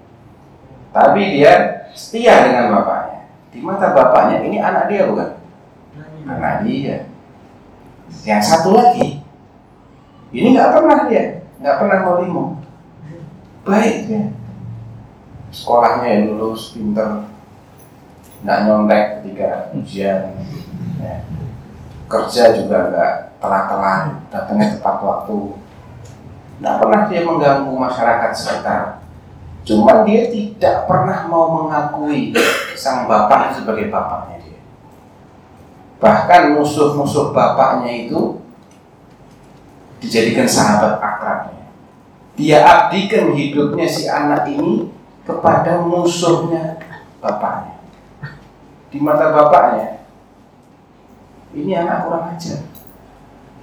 [SPEAKER 1] tapi dia setia dengan bapaknya di mata bapaknya ini anak dia bukan? Anak dia. Yang satu lagi, ini nggak pernah dia, nggak pernah mau limo. Baik dia. Sekolahnya yang lulus, pinter, nggak nyontek ketika ujian. Ya. Kerja juga nggak telat-telat, datangnya tepat waktu. Nggak pernah dia mengganggu masyarakat sekitar Cuma dia tidak pernah mau mengakui sang bapak sebagai bapaknya dia. Bahkan musuh-musuh bapaknya itu dijadikan sahabat akrabnya. Dia abdikan hidupnya si anak ini kepada musuhnya bapaknya. Di mata bapaknya, ini anak kurang ajar.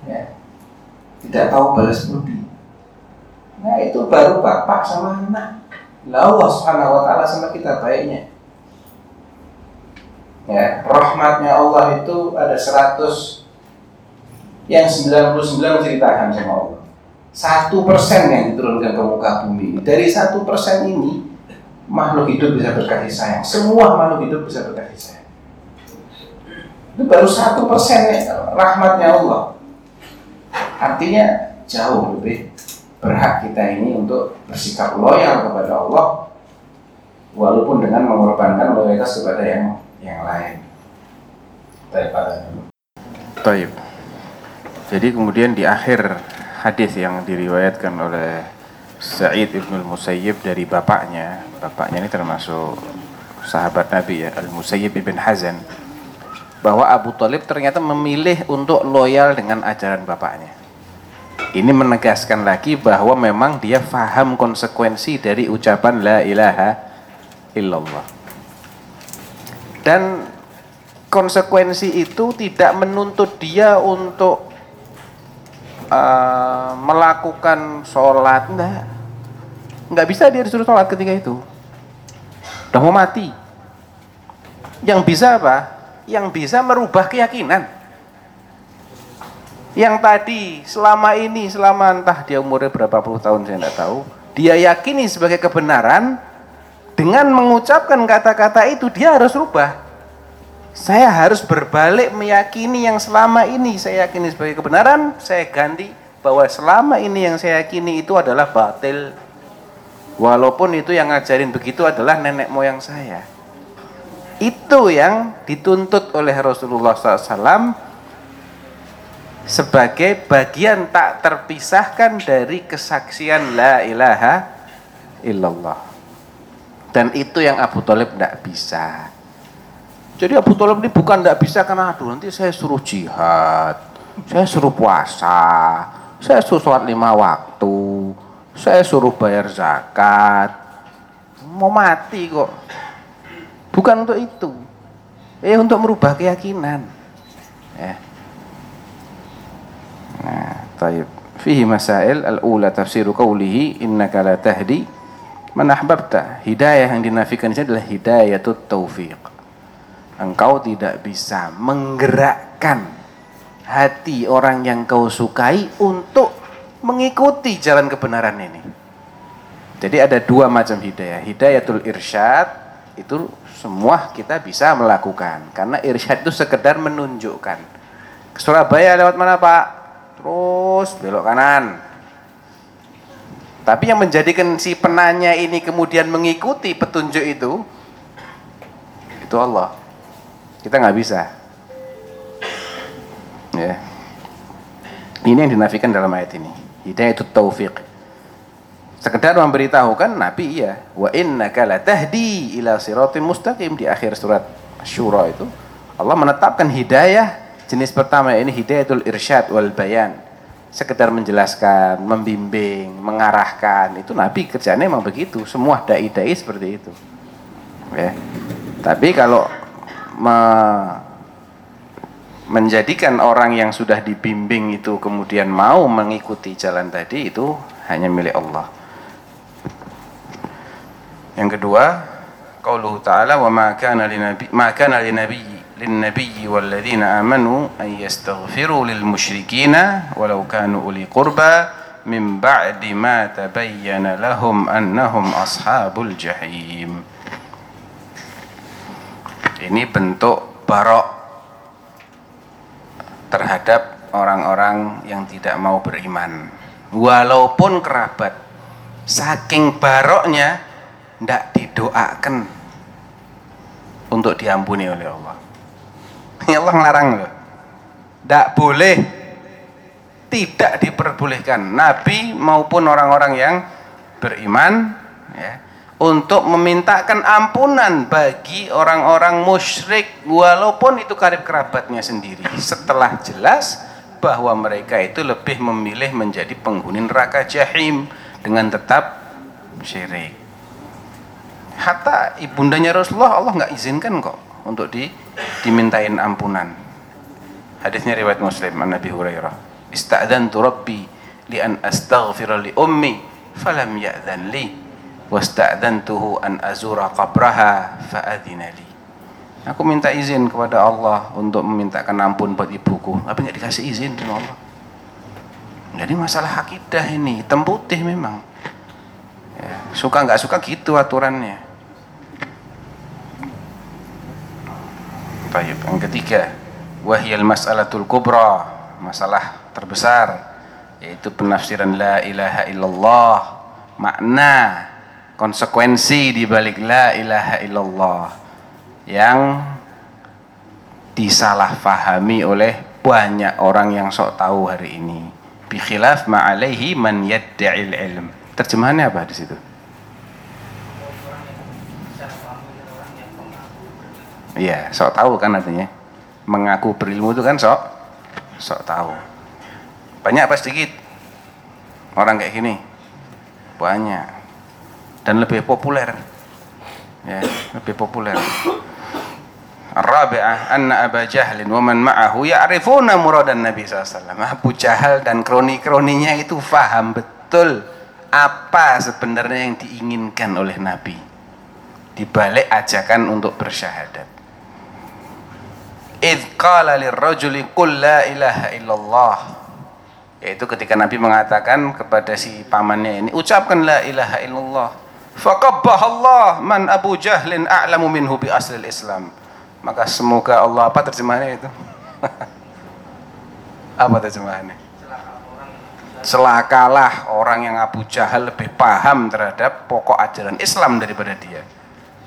[SPEAKER 1] Ya. Tidak tahu balas budi. Nah itu baru bapak sama anak. Lah Allah Subhanahu wa taala sama kita baiknya. Ya, rahmatnya Allah itu ada 100
[SPEAKER 3] yang 99 ceritakan sama Allah satu persen yang diturunkan ke muka bumi dari satu persen ini makhluk hidup bisa berkasih sayang semua makhluk hidup bisa berkasih sayang itu baru satu persen rahmatnya Allah. Artinya jauh lebih berhak kita ini untuk bersikap loyal kepada Allah walaupun dengan mengorbankan loyalitas kepada yang yang lain. Daripada
[SPEAKER 1] Taib. Jadi kemudian di akhir hadis yang diriwayatkan oleh Sa'id ibn al-Musayyib dari bapaknya, bapaknya ini termasuk sahabat Nabi ya, al-Musayyib ibn Hazan, bahwa Abu Talib ternyata memilih untuk loyal dengan ajaran bapaknya. Ini menegaskan lagi bahwa memang dia faham konsekuensi dari ucapan la ilaha illallah. Dan konsekuensi itu tidak menuntut dia untuk uh, melakukan sholat enggak nggak bisa dia disuruh sholat ketika itu udah mau mati yang bisa apa yang bisa merubah keyakinan yang tadi selama ini selama entah dia umurnya berapa puluh tahun saya tidak tahu dia yakini sebagai kebenaran dengan mengucapkan kata-kata itu dia harus rubah saya harus berbalik meyakini yang selama ini saya yakini sebagai kebenaran, saya ganti bahwa selama ini yang saya yakini itu adalah batil. Walaupun itu yang ngajarin begitu adalah nenek moyang saya. Itu yang dituntut oleh Rasulullah SAW sebagai bagian tak terpisahkan dari kesaksian la ilaha illallah. Dan itu yang Abu Talib tidak bisa. Jadi Abu Talib ini bukan tidak bisa karena aduh nanti saya suruh jihad, saya suruh puasa, saya suruh sholat lima waktu, saya suruh bayar zakat, mau mati kok. Bukan untuk itu, eh untuk merubah keyakinan. Ya. Nah, taib. Fihi masail al-ula tafsiru qawlihi innaka la tahdi man ahbabta. Hidayah yang dinafikan ini adalah hidayatut taufiq engkau tidak bisa menggerakkan hati orang yang kau sukai untuk mengikuti jalan kebenaran ini. Jadi ada dua macam hidayah. Hidayatul irsyad itu semua kita bisa melakukan karena irsyad itu sekedar menunjukkan. Ke Surabaya lewat mana Pak? Terus belok kanan. Tapi yang menjadikan si penanya ini kemudian mengikuti petunjuk itu itu Allah. Kita nggak bisa. Ya. Ini yang dinafikan dalam ayat ini. Hidayah itu taufik. Sekedar memberitahukan Nabi iya. Wa innaka latahdi ila siratim mustaqim di akhir surat Syura itu. Allah menetapkan hidayah jenis pertama ini hidayatul irsyad wal bayan. Sekedar menjelaskan, membimbing, mengarahkan. Itu Nabi kerjanya memang begitu. Semua dai-dai seperti itu. Ya. Tapi kalau me menjadikan orang yang sudah dibimbing itu kemudian mau mengikuti jalan tadi itu hanya milik Allah. Yang kedua, qauluhu ta'ala wa ma kana linabi ma kana linabi linnabiyyi walladzina amanu an yastaghfiru lil musyrikina walau kanu uli qurba min ba'di ma tabayyana lahum annahum ashabul jahim. Ini bentuk barok terhadap orang-orang yang tidak mau beriman. Walaupun kerabat, saking baroknya tidak didoakan untuk diampuni oleh Allah. Ini Allah ngelarang loh tidak boleh tidak diperbolehkan Nabi maupun orang-orang yang beriman ya, untuk memintakan ampunan bagi orang-orang musyrik walaupun itu karib kerabatnya sendiri. Setelah jelas bahwa mereka itu lebih memilih menjadi penghuni neraka jahim dengan tetap syirik hatta ibundanya Rasulullah Allah nggak izinkan kok untuk di, dimintain ampunan hadisnya riwayat muslim an Nabi Hurairah ista'dantu rabbi li an astaghfira li ummi falam ya'dhan li wasta'dantuhu an azura qabraha fa'adhina li Aku minta izin kepada Allah untuk memintakan ampun buat ibuku, tapi nggak dikasih izin sama Allah. Jadi masalah akidah ini hitam putih memang. Ya, suka nggak suka gitu aturannya. Baik, yang ketiga, wahyal mas'alatul kubra, masalah terbesar yaitu penafsiran la ilaha illallah, makna konsekuensi di balik la ilaha illallah yang disalahfahami oleh banyak orang yang sok tahu hari ini. Bi khilaf ma'alaihi man yadda'il ilm. Terjemahannya apa di situ? Iya, sok tahu kan artinya. Mengaku berilmu itu kan sok sok tahu. Banyak apa sedikit? Orang kayak gini. Banyak. Dan lebih populer. Ya, lebih populer. Rabi'ah anna Aba Jahlin wa man ma'ahu ya'rifuna muradan Nabi SAW. Abu Jahal dan kroni-kroninya itu faham betul apa sebenarnya yang diinginkan oleh Nabi di balik ajakan untuk bersyahadat. Idh qala lirrajuli qul la ilaha illallah. Yaitu ketika Nabi mengatakan kepada si pamannya ini ucapkan la ilaha illallah. Faqabbah Allah man Abu Jahlin a'lamu minhu bi aslil Islam. Maka semoga Allah apa terjemahannya itu? Apa terjemahannya? Celakalah orang yang Abu Jahal lebih paham terhadap pokok ajaran Islam daripada dia.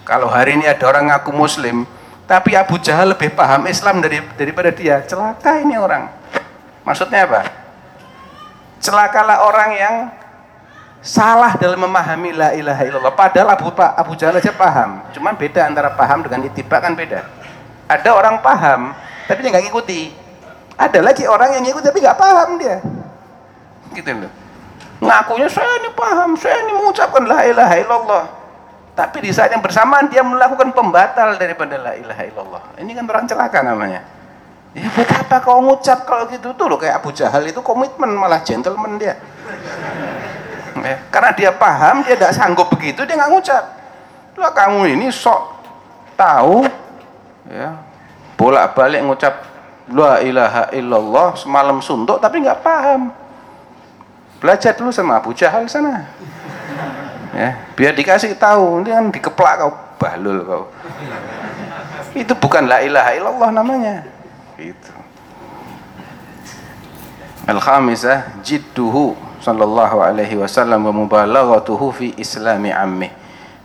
[SPEAKER 1] Kalau hari ini ada orang ngaku muslim tapi Abu Jahal lebih paham Islam dari, daripada dia. Celaka ini orang. Maksudnya apa? Celakalah orang yang salah dalam memahami la ilaha illallah. Padahal Abu, Abu Jahal aja paham. Cuman beda antara paham dengan itibak kan beda. Ada orang paham tapi dia nggak ngikuti. Ada lagi orang yang ngikuti tapi nggak paham dia. Gitu loh. Ngakunya saya ini paham saya ini mengucapkan la ilaha illallah tapi di saat yang bersamaan dia melakukan pembatal daripada la ilaha illallah. Ini kan orang celaka namanya. Ya buat apa kau ngucap kalau gitu? Tuh loh kayak Abu Jahal itu komitmen malah gentleman dia. Ya, karena dia paham dia tidak sanggup begitu dia nggak ngucap. Lah kamu ini sok tahu ya bolak-balik ngucap la ilaha illallah semalam suntuk tapi nggak paham. Belajar dulu sama Abu Jahal sana ya. Biar dikasih tahu ini kan dikeplak kau balul kau. Itu bukan la ilaha illallah namanya. Itu al-khamisah jidduhu sallallahu alaihi wasallam wa mubalaghatuhu fi islami ammih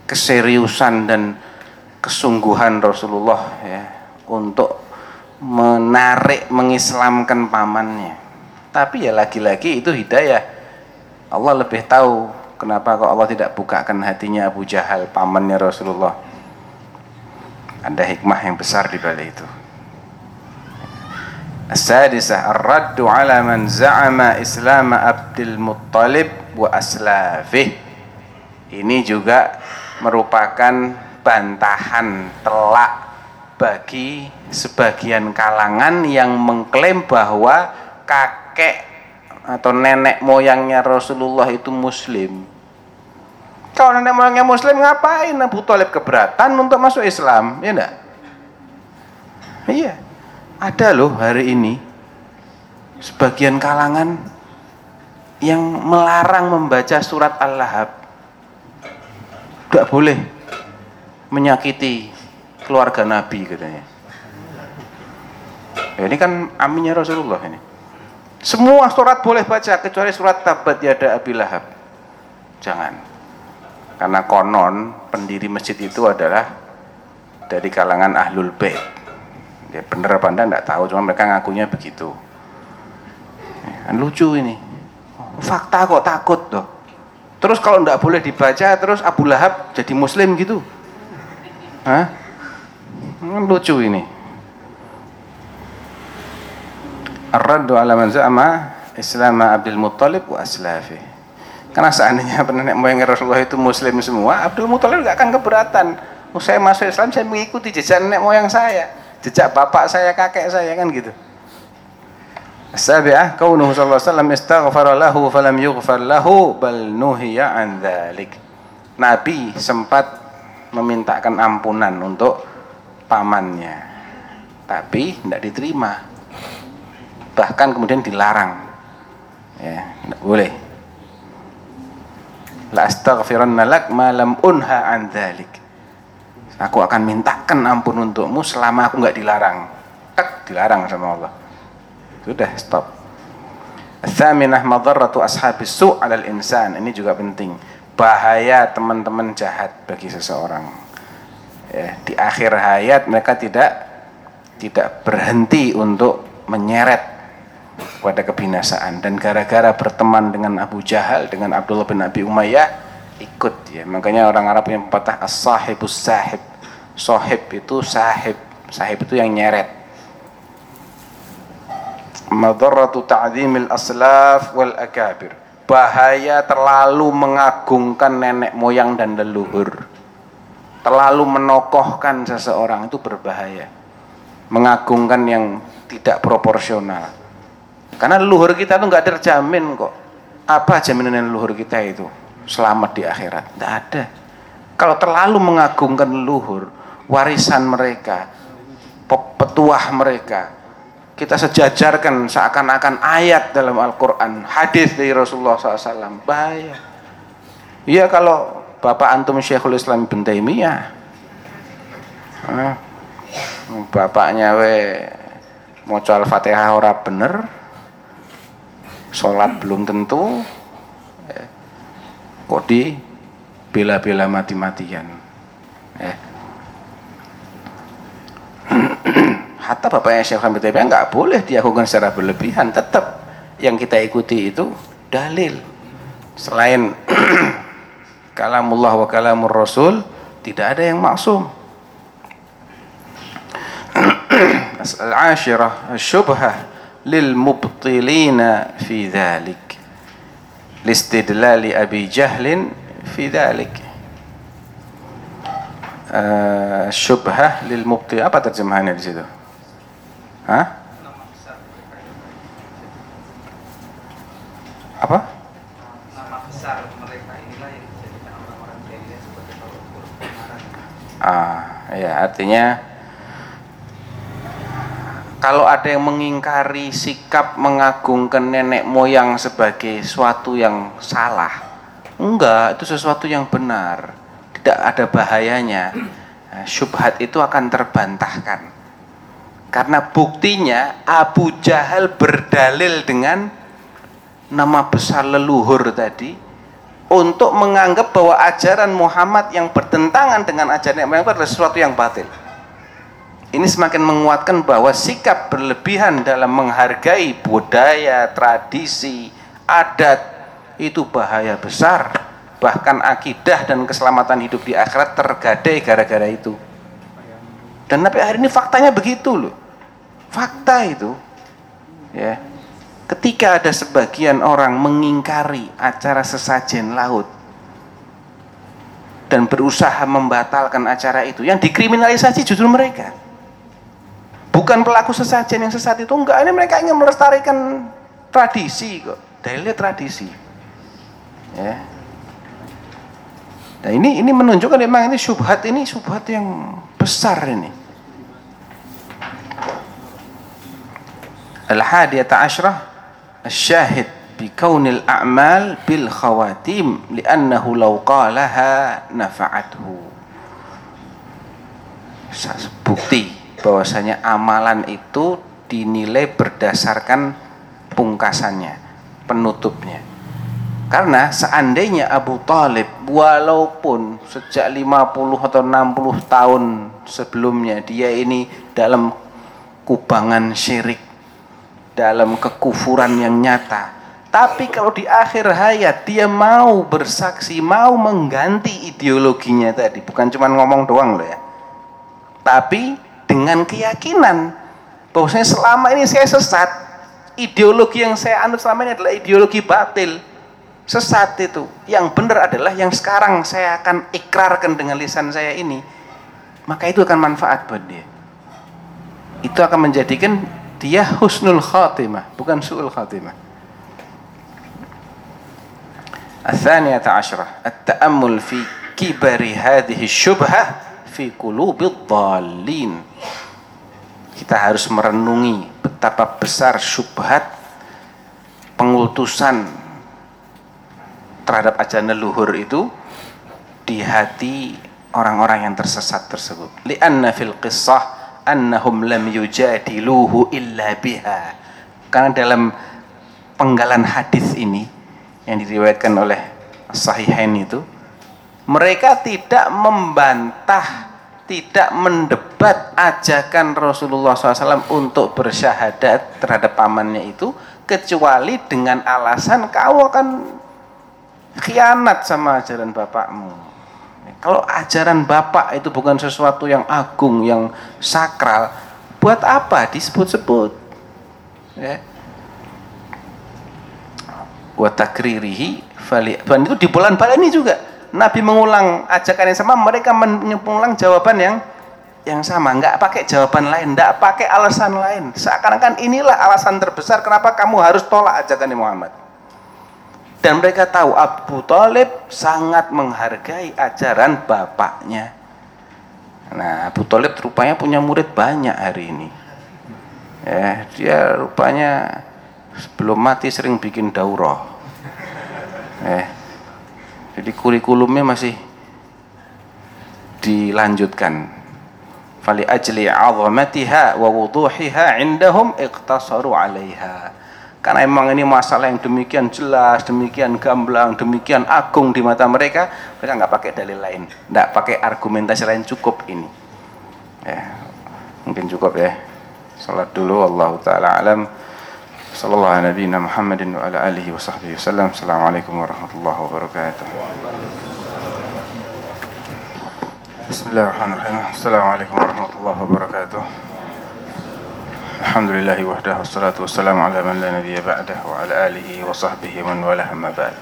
[SPEAKER 1] keseriusan dan kesungguhan Rasulullah ya untuk menarik mengislamkan pamannya. Tapi ya lagi-lagi itu hidayah. Allah lebih tahu kenapa kok Allah tidak bukakan hatinya Abu Jahal pamannya Rasulullah. Ada hikmah yang besar di balik itu. As-sadisah ar-raddu ala man za'ama Islam Abdul Muttalib wa aslafih. Ini juga merupakan bantahan telak bagi sebagian kalangan yang mengklaim bahwa kakek atau nenek moyangnya Rasulullah itu muslim. Kalau nenek moyangnya muslim ngapain Abu Talib keberatan untuk masuk Islam? Ya enggak? Iya. Ada loh hari ini sebagian kalangan yang melarang membaca surat Al-Lahab. Tidak boleh menyakiti keluarga Nabi katanya. Ya, ini kan aminnya Rasulullah ini. Semua surat boleh baca kecuali surat Tabat Yada Abi Lahab. Jangan. Karena konon pendiri masjid itu adalah dari kalangan Ahlul Bait. Ya bener apa anda tidak tahu, cuma mereka ngakunya begitu. Ya, kan lucu ini. Fakta kok takut loh. Terus kalau tidak boleh dibaca, terus Abu Lahab jadi Muslim gitu. Hah? Hmm, lucu ini. Ar-raddu ala man za'ama Islam Abdul Muttalib wa aslafi. Karena seandainya nenek moyang Rasulullah itu muslim semua, Abdul Muttalib gak akan keberatan. Oh, saya masuk Islam, saya mengikuti jejak nenek moyang saya, jejak bapak saya, kakek saya kan gitu. Sabi'ah kaunuhu sallallahu alaihi wasallam istaghfara lahu falam yughfar lahu bal nuhiya an dzalik. Nabi sempat memintakan ampunan untuk pamannya tapi tidak diterima bahkan kemudian dilarang. Ya tidak boleh. La astaghfiranna lak ma lam unha an dzalik aku akan mintakan ampun untukmu selama aku nggak dilarang. Tak dilarang sama Allah. Sudah stop. Thaminah madarratu ashabis su' alal insan. Ini juga penting. Bahaya teman-teman jahat bagi seseorang. Ya, di akhir hayat mereka tidak tidak berhenti untuk menyeret pada kebinasaan. Dan gara-gara berteman dengan Abu Jahal dengan Abdullah bin Abi Umayyah ikut ya makanya orang Arab yang patah as-sahibus sahib. Sahib itu sahib. Sahib itu yang nyeret. Madarratu ta'zimil aslaf wal akabir. Bahaya terlalu mengagungkan nenek moyang dan leluhur. Terlalu menokohkan seseorang itu berbahaya. Mengagungkan yang tidak proporsional karena leluhur kita itu nggak terjamin kok. Apa jaminan leluhur kita itu? Selamat di akhirat. Tidak ada. Kalau terlalu mengagungkan leluhur warisan mereka petuah mereka kita sejajarkan seakan-akan ayat dalam Al-Quran hadis dari Rasulullah SAW bahaya. Iya kalau Bapak Antum Syekhul Islam Ibn Taimiyah. Bapaknya we mau Al-Fatihah ora bener sholat belum tentu. Eh, kok di bela-bela mati-matian? Eh. Hatta bapaknya Syekh Hamid Taimiyah nggak boleh dilakukan secara berlebihan. Tetap yang kita ikuti itu dalil. Selain kalamullah wa kalamur rasul tidak ada yang maksum. Al-ashirah syubhah lil mubtilina fi dhalik listidlali abi jahlin fi dhalik uh, syubhah lil mubtil apa terjemahannya di situ Hah? Apa?
[SPEAKER 2] Nama besar mereka inilah yang dijadikan orang-orang jahiliyah sebagai tolak ukur kebenaran.
[SPEAKER 1] Ah, ya artinya kalau ada yang mengingkari sikap mengagungkan nenek moyang sebagai suatu yang salah, enggak, itu sesuatu yang benar, tidak ada bahayanya. Nah, syubhat itu akan terbantahkan. Karena buktinya Abu Jahal berdalil dengan nama besar leluhur tadi untuk menganggap bahwa ajaran Muhammad yang bertentangan dengan ajaran yang adalah sesuatu yang batil. Ini semakin menguatkan bahwa sikap berlebihan dalam menghargai budaya, tradisi, adat itu bahaya besar. Bahkan akidah dan keselamatan hidup di akhirat tergadai gara-gara itu. Dan sampai hari ini faktanya begitu loh fakta itu ya ketika ada sebagian orang mengingkari acara sesajen laut dan berusaha membatalkan acara itu yang dikriminalisasi justru mereka Bukan pelaku sesajen yang sesat itu enggak, ini mereka ingin melestarikan tradisi kok. Dalilnya tradisi. Ya. Nah, ini ini menunjukkan memang ini subhat ini subhat yang besar ini. Al Hadiyat asyrah syahid bi kaunil a'mal bil khawatim li'annahu law qalaha nafa'athu. Bukti bahwasanya amalan itu dinilai berdasarkan pungkasannya penutupnya karena seandainya Abu Talib walaupun sejak 50 atau 60 tahun sebelumnya dia ini dalam kubangan syirik dalam kekufuran yang nyata. Tapi kalau di akhir hayat dia mau bersaksi, mau mengganti ideologinya tadi, bukan cuma ngomong doang loh ya. Tapi dengan keyakinan bahwasanya selama ini saya sesat, ideologi yang saya anut selama ini adalah ideologi batil. Sesat itu. Yang benar adalah yang sekarang saya akan ikrarkan dengan lisan saya ini. Maka itu akan manfaat buat dia. Itu akan menjadikan dia husnul khatimah bukan su'ul khatimah الثانية عشرة التأمل في كبر هذه الشبهة fi qulubid dhalin kita harus merenungi betapa besar syubhat pengutusan terhadap ajaran leluhur itu di hati orang-orang yang tersesat tersebut. Lianna fil qissah annahum lam yujadiluhu illa biha. Karena dalam penggalan hadis ini yang diriwayatkan oleh Sahihain itu mereka tidak membantah tidak mendebat ajakan Rasulullah SAW untuk bersyahadat terhadap pamannya itu kecuali dengan alasan kau akan khianat sama ajaran bapakmu. Kalau ajaran bapak itu bukan sesuatu yang agung yang sakral buat apa disebut-sebut? Ya. Wa takririhi dan itu di bulan ini juga Nabi mengulang ajakan yang sama, mereka mengulang jawaban yang yang sama, nggak pakai jawaban lain, nggak pakai alasan lain. Seakan-akan inilah alasan terbesar kenapa kamu harus tolak ajakan Muhammad. Dan mereka tahu Abu Talib sangat menghargai ajaran bapaknya. Nah, Abu Talib rupanya punya murid banyak hari ini. Ya, dia rupanya sebelum mati sering bikin daurah. Eh, jadi kurikulumnya masih dilanjutkan. Fali ajli 'azamatiha wa wuduhiha 'indahum iqtasaru 'alaiha. Karena emang ini masalah yang demikian jelas, demikian gamblang, demikian agung di mata mereka, mereka nggak pakai dalil lain, nggak pakai argumentasi lain cukup ini. Ya, mungkin cukup ya. Salat dulu, Allah taala alam. Sallallahu ala nabiyina Muhammadin wa ala alihi wa sahbihi wasallam. Assalamualaikum warahmatullahi wabarakatuh. Bismillahirrahmanirrahim. Assalamualaikum warahmatullahi wabarakatuh. Alhamdulillah wahdah wassalatu wassalamu ala man la nabiyya ba'dah wa ala alihi wa sahbihi man walah amma ba'd.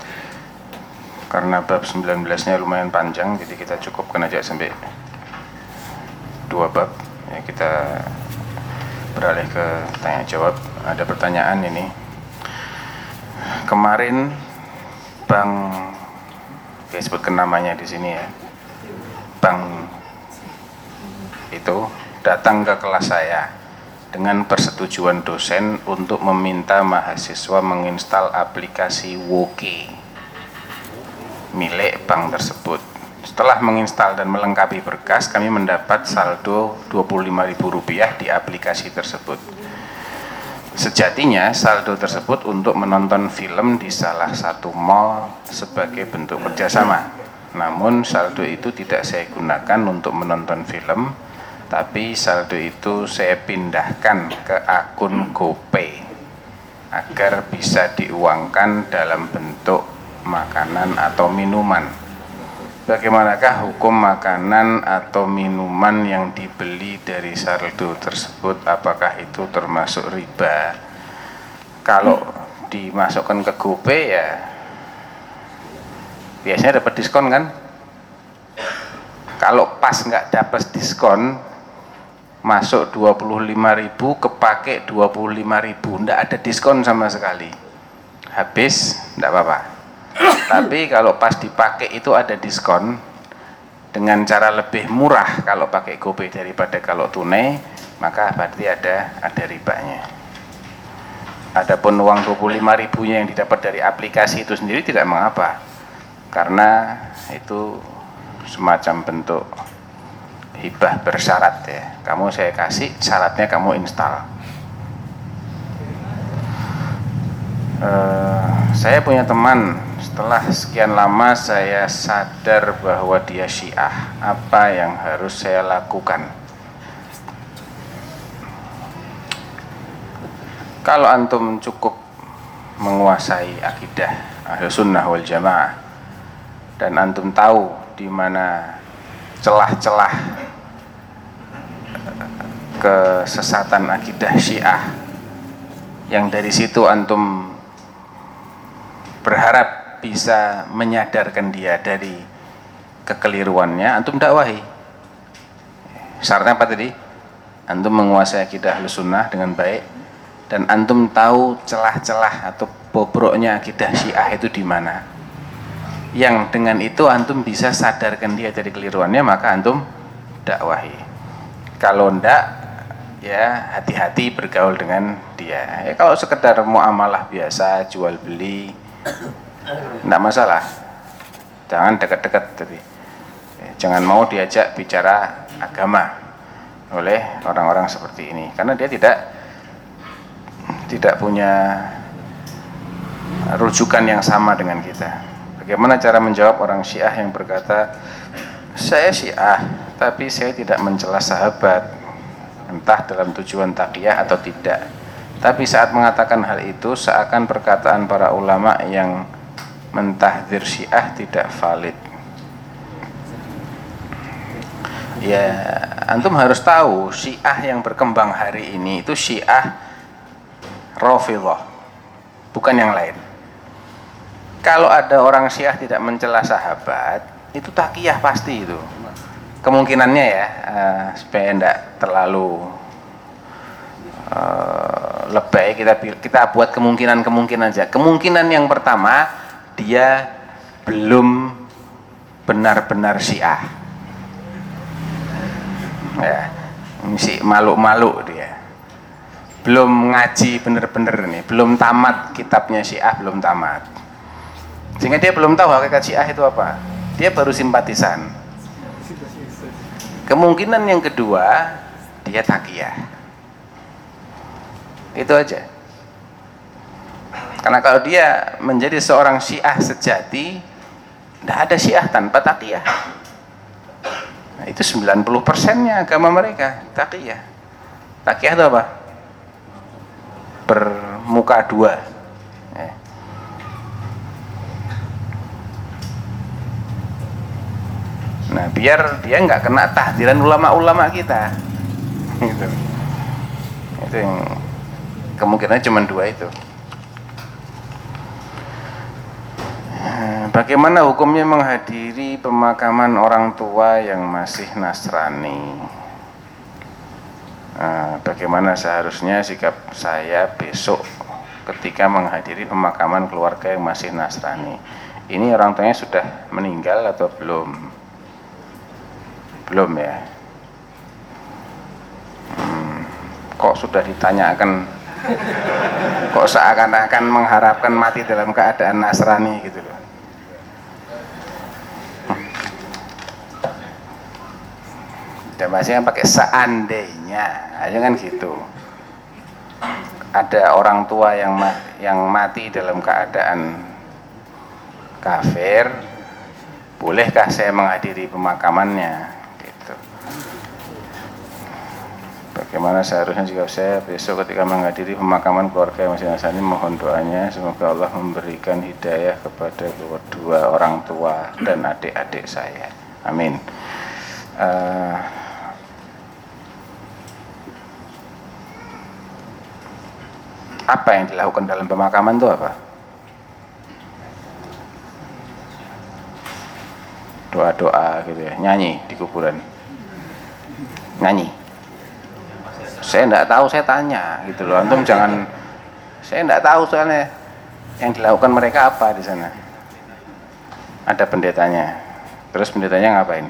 [SPEAKER 1] Karena bab 19-nya lumayan panjang jadi kita cukupkan aja sampai dua bab. Ya, kita beralih ke tanya jawab ada pertanyaan ini. Kemarin Bang ya sebutkan namanya di sini ya. Bang itu datang ke kelas saya dengan persetujuan dosen untuk meminta mahasiswa menginstal aplikasi Woke milik bank tersebut. Setelah menginstal dan melengkapi berkas kami mendapat saldo Rp25.000 di aplikasi tersebut Sejatinya saldo tersebut untuk menonton film di salah satu mall sebagai bentuk kerjasama. Namun saldo itu tidak saya gunakan untuk menonton film, tapi saldo itu saya pindahkan ke akun GoPay agar bisa diuangkan dalam bentuk makanan atau minuman Bagaimanakah hukum makanan atau minuman yang dibeli dari saldo tersebut apakah itu termasuk riba? Kalau dimasukkan ke GoPay ya biasanya dapat diskon kan? Kalau pas nggak dapat diskon masuk 25.000 kepake 25.000 ndak ada diskon sama sekali habis ndak apa-apa tapi kalau pas dipakai itu ada diskon dengan cara lebih murah kalau pakai GoPay daripada kalau tunai maka berarti ada ada ribanya. Adapun uang 25 ribunya yang didapat dari aplikasi itu sendiri tidak mengapa karena itu semacam bentuk hibah bersyarat ya. Kamu saya kasih syaratnya kamu install uh, saya punya teman. Setelah sekian lama saya sadar bahwa dia syiah. Apa yang harus saya lakukan? Kalau antum cukup menguasai akidah ahli sunnah wal jamaah dan antum tahu di mana celah-celah kesesatan akidah syiah yang dari situ antum berharap bisa menyadarkan dia dari kekeliruannya antum dakwahi. Syaratnya apa tadi? Antum menguasai akidah sunnah dengan baik dan antum tahu celah-celah atau bobroknya akidah syiah itu di mana. Yang dengan itu antum bisa sadarkan dia dari keliruannya maka antum dakwahi. Kalau ndak ya hati-hati bergaul dengan dia. Ya kalau sekedar muamalah biasa jual beli ndak masalah jangan dekat-dekat tapi ya, jangan mau diajak bicara agama oleh orang-orang seperti ini karena dia tidak tidak punya rujukan yang sama dengan kita. Bagaimana cara menjawab orang Syiah yang berkata, saya Syiah, tapi saya tidak mencela sahabat, entah dalam tujuan takiyah atau tidak. Tapi saat mengatakan hal itu, seakan perkataan para ulama yang mentahdir Syiah tidak valid. Ya, antum harus tahu Syiah yang berkembang hari ini itu Syiah Rafidhah, bukan yang lain. Kalau ada orang Syiah tidak mencela sahabat, itu takiyah pasti itu. Kemungkinannya ya, uh, supaya tidak terlalu uh, lebay kita kita buat kemungkinan-kemungkinan aja. Kemungkinan yang pertama dia belum benar-benar Syiah. Ya misi malu-malu dia. Belum ngaji bener-bener nih belum tamat kitabnya Syiah belum tamat. Sehingga dia belum tahu hakikat Syiah itu apa. Dia baru simpatisan. Kemungkinan yang kedua dia takiyah itu aja karena kalau dia menjadi seorang Syiah sejati tidak ada Syiah tanpa takiyah Nah, itu 90 persennya agama mereka takiyah. Takiyah itu apa? Bermuka dua. Eh. Nah, biar dia nggak kena tahdiran ulama-ulama kita. Itu. Itu yang kemungkinan cuma dua itu. Bagaimana hukumnya menghadiri pemakaman orang tua yang masih Nasrani? Nah, bagaimana seharusnya sikap saya besok ketika menghadiri pemakaman keluarga yang masih Nasrani? Ini orang tuanya sudah meninggal atau belum? Belum ya? Hmm, kok sudah ditanyakan? Kok seakan-akan mengharapkan mati dalam keadaan Nasrani gitu loh? dan bahasanya pakai seandainya. Aja kan gitu. Ada orang tua yang ma yang mati dalam keadaan kafir bolehkah saya menghadiri pemakamannya gitu bagaimana seharusnya jika saya besok ketika menghadiri pemakaman keluarga yang masih nasani mohon doanya semoga Allah memberikan hidayah kepada kedua orang tua dan adik-adik saya amin uh, apa yang dilakukan dalam pemakaman itu apa? Doa-doa gitu ya, nyanyi di kuburan. Nyanyi. Saya enggak tahu, saya tanya gitu loh. Antum jangan saya enggak tahu soalnya yang dilakukan mereka apa di sana. Ada pendetanya. Terus pendetanya ngapain?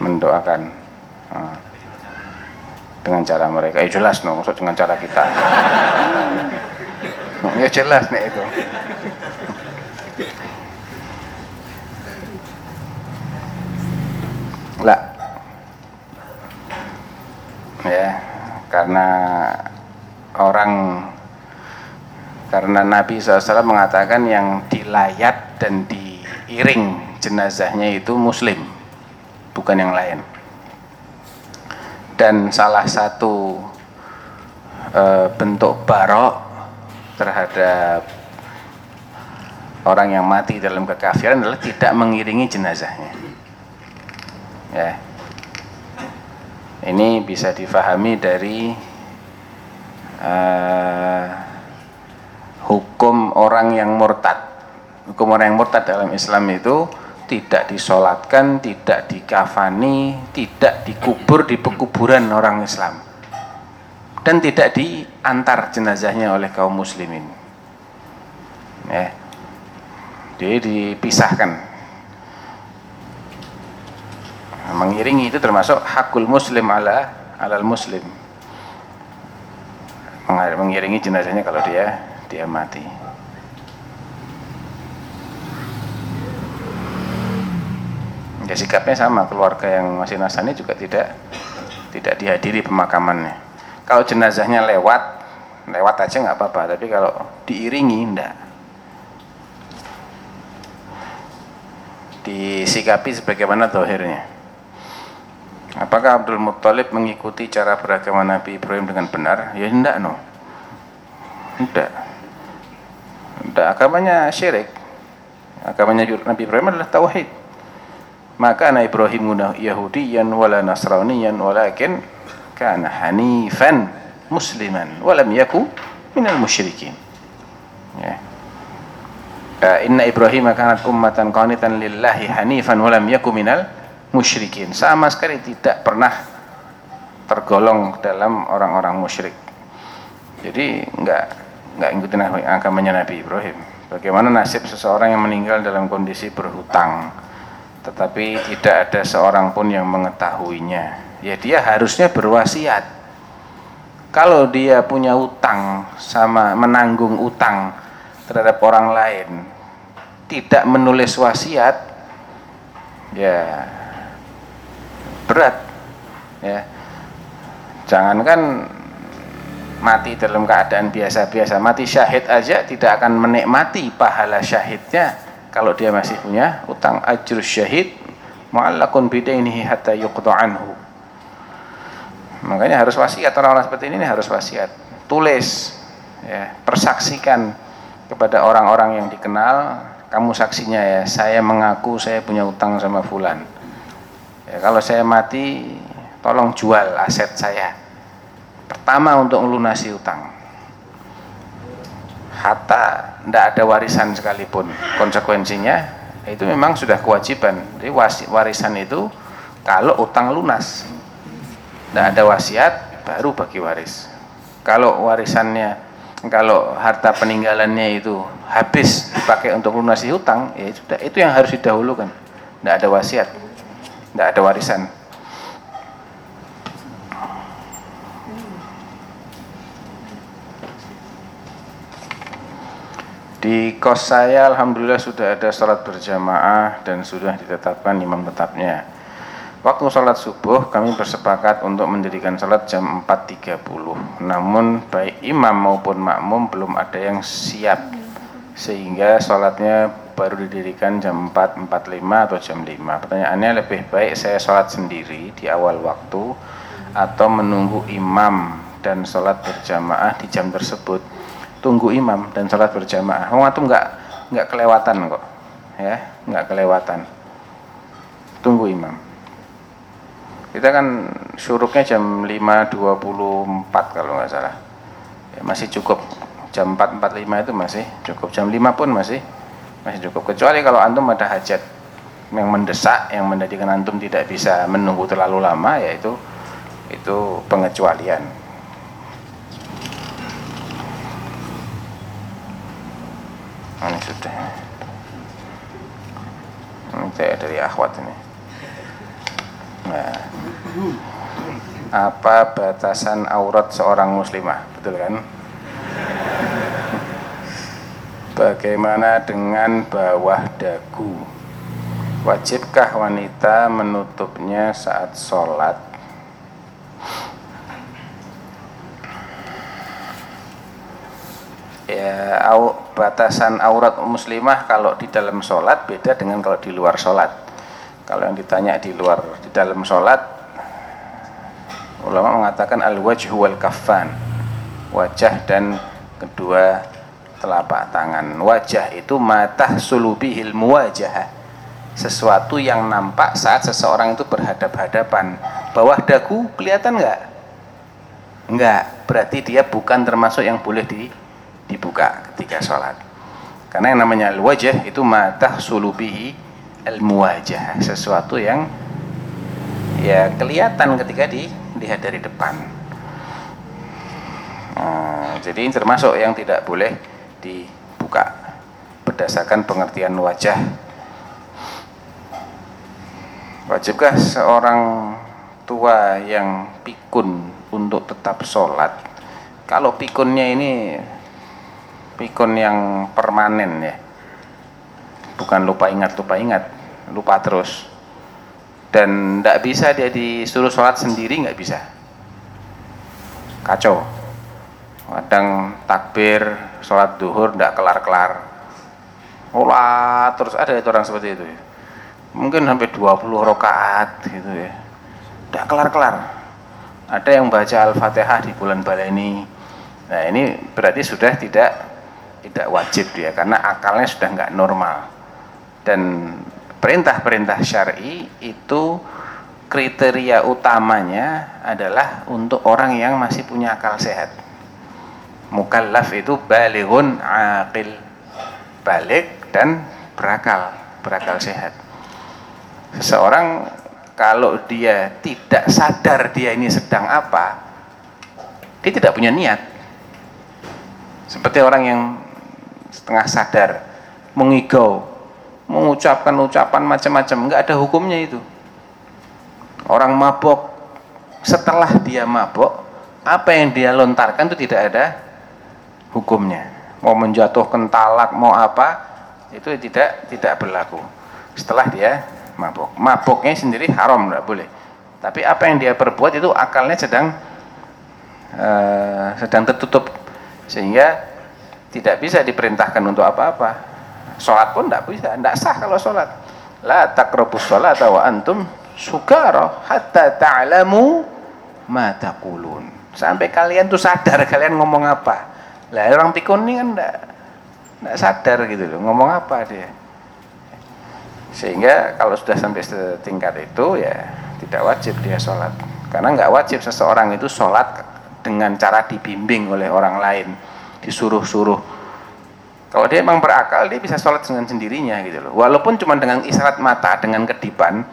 [SPEAKER 1] Mendoakan. Hmm dengan cara mereka ya jelas no maksud dengan cara kita ya jelas nih itu ya. Karena orang karena Nabi SAW mengatakan yang dilayat dan diiring jenazahnya itu muslim bukan yang lain. Dan salah satu e, bentuk barok terhadap orang yang mati dalam kekafiran adalah tidak mengiringi jenazahnya. Ya ini bisa difahami dari e, hukum orang yang murtad. Hukum orang yang murtad dalam Islam itu tidak disolatkan, tidak dikafani, tidak dikubur di pekuburan orang Islam. Dan tidak diantar jenazahnya oleh kaum muslimin. Ya. Jadi dipisahkan mengiringi itu termasuk hakul muslim ala alal muslim. Meng- mengiringi jenazahnya kalau dia dia mati. Ya sikapnya sama. Keluarga yang masih nasani juga tidak tidak dihadiri pemakamannya. Kalau jenazahnya lewat lewat aja nggak apa-apa. Tapi kalau diiringi enggak disikapi sebagaimana dohirnya apakah Abdul Muttalib mengikuti cara beragama Nabi Ibrahim dengan benar? Ya enggak no. Enggak enggak agamanya syirik. Agamanya Nabi Ibrahim adalah tauhid. Maka Nabi Ibrahim Yahudiyan wala Nasraniyan walakin kana hanifan musliman walam yaku minal musyrikin. Ya. Uh, inna Ibrahim kanat ummatan qanitan lillahi hanifan walam yaku minal musyrikin. Sama sekali tidak pernah tergolong dalam orang-orang musyrik. Jadi enggak enggak ikutin agamanya Nabi Ibrahim. Bagaimana nasib seseorang yang meninggal dalam kondisi berhutang tetapi tidak ada seorang pun yang mengetahuinya. Ya dia harusnya berwasiat. Kalau dia punya utang sama menanggung utang terhadap orang lain tidak menulis wasiat ya berat ya. Jangankan mati dalam keadaan biasa-biasa mati syahid aja tidak akan menikmati pahala syahidnya. Kalau dia masih punya utang ajr syahid mu'allakun bidainihi hatta yuqda anhu. Makanya harus wasiat orang-orang seperti ini harus wasiat. Tulis ya persaksikan kepada orang-orang yang dikenal kamu saksinya ya saya mengaku saya punya utang sama fulan ya, kalau saya mati tolong jual aset saya. Pertama untuk melunasi utang. Hatta tidak ada warisan sekalipun. Konsekuensinya itu memang sudah kewajiban. Jadi warisan itu kalau utang lunas tidak ada wasiat baru bagi waris. Kalau warisannya kalau harta peninggalannya itu habis dipakai untuk lunasi hutang ya sudah itu yang harus didahulukan. Tidak ada wasiat tidak ada warisan. Di kos saya Alhamdulillah sudah ada sholat berjamaah dan sudah ditetapkan imam tetapnya. Waktu sholat subuh kami bersepakat untuk mendirikan sholat jam 4.30 Namun baik imam maupun makmum belum ada yang siap Sehingga sholatnya baru didirikan jam 4.45 atau jam 5 Pertanyaannya lebih baik saya sholat sendiri di awal waktu Atau menunggu imam dan sholat berjamaah di jam tersebut? Tunggu imam dan sholat berjamaah. Oh itu enggak, enggak kelewatan kok ya? Enggak kelewatan. Tunggu imam. Kita kan syuruknya jam 5.24 kalau nggak salah. Ya, masih cukup jam 4.45 itu masih cukup. Jam 5 pun masih masih cukup. Kecuali kalau antum ada hajat yang mendesak yang menjadikan antum tidak bisa menunggu terlalu lama yaitu itu pengecualian. Ini sudah. Ini saya dari akhwat ini. Nah, apa batasan aurat seorang muslimah? Betul kan? Bagaimana dengan bawah dagu? Wajibkah wanita menutupnya saat sholat? Ya, au, batasan aurat muslimah kalau di dalam sholat beda dengan kalau di luar sholat kalau yang ditanya di luar di dalam sholat ulama mengatakan al wajhu wal kafan wajah dan kedua telapak tangan. Wajah itu mata sulubihil muwajah sesuatu yang nampak saat seseorang itu berhadap-hadapan. Bawah dagu kelihatan enggak enggak berarti dia bukan termasuk yang boleh di, dibuka ketika sholat. Karena yang namanya wajah itu mata sulubihi al-muwajah sesuatu yang ya kelihatan ketika di, dilihat dari depan. Nah, jadi termasuk yang tidak boleh dibuka berdasarkan pengertian wajah Wajibkah seorang tua yang pikun untuk tetap sholat? Kalau pikunnya ini pikun yang permanen ya, bukan lupa ingat lupa ingat, lupa terus. Dan tidak bisa dia disuruh sholat sendiri nggak bisa. Kacau. Kadang takbir sholat duhur tidak kelar-kelar. Olah terus ada itu orang seperti itu ya. Mungkin sampai 20 rakaat gitu ya. Tidak kelar-kelar. Ada yang baca Al-Fatihah di bulan baleni nah ini berarti sudah tidak tidak wajib dia karena akalnya sudah nggak normal. Dan perintah-perintah syari itu kriteria utamanya adalah untuk orang yang masih punya akal sehat mukallaf itu balighun aqil. Balik dan berakal berakal sehat. Seseorang kalau dia tidak sadar dia ini sedang apa dia tidak punya niat. Seperti orang yang setengah sadar mengigau mengucapkan ucapan macam-macam nggak ada hukumnya itu. Orang mabok setelah dia mabok apa yang dia lontarkan itu tidak ada hukumnya mau menjatuhkan talak mau apa itu tidak tidak berlaku setelah dia mabuk. Mabuknya sendiri haram, tidak boleh. Tapi apa yang dia perbuat itu akalnya sedang uh, sedang tertutup sehingga tidak bisa diperintahkan untuk apa-apa. Sholat pun tidak bisa, tidak sah kalau sholat. La takrobus sholat wa antum sukara hatta ta'lamu ma taqulun. Sampai kalian tuh sadar kalian ngomong apa. Lah orang pikun ini kan tidak tidak sadar gitu loh, ngomong apa dia. Sehingga kalau sudah sampai setingkat itu ya tidak wajib dia sholat. Karena nggak wajib seseorang itu sholat dengan cara dibimbing oleh orang lain disuruh-suruh. Kalau dia memang berakal dia bisa sholat dengan sendirinya gitu loh. Walaupun cuma dengan isyarat mata dengan kedipan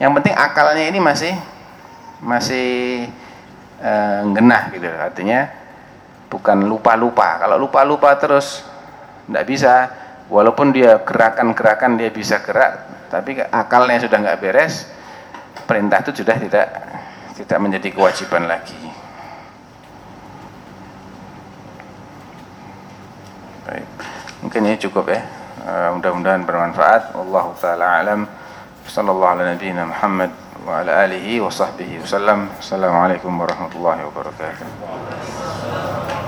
[SPEAKER 1] yang penting akalnya ini masih masih e, genah gitu loh. artinya bukan lupa-lupa. Kalau lupa-lupa terus tidak bisa. Walaupun dia gerakan-gerakan dia bisa gerak tapi akalnya sudah nggak beres perintah itu sudah tidak tidak menjadi kewajiban lagi. Baik. Mungkin ini cukup ya. Uh, mudah-mudahan bermanfaat. Allah taala alam. Sallallahu ala nabiyina Muhammad wa ala alihi wa sahbihi wasallam assalamualaikum warahmatullahi wabarakatuh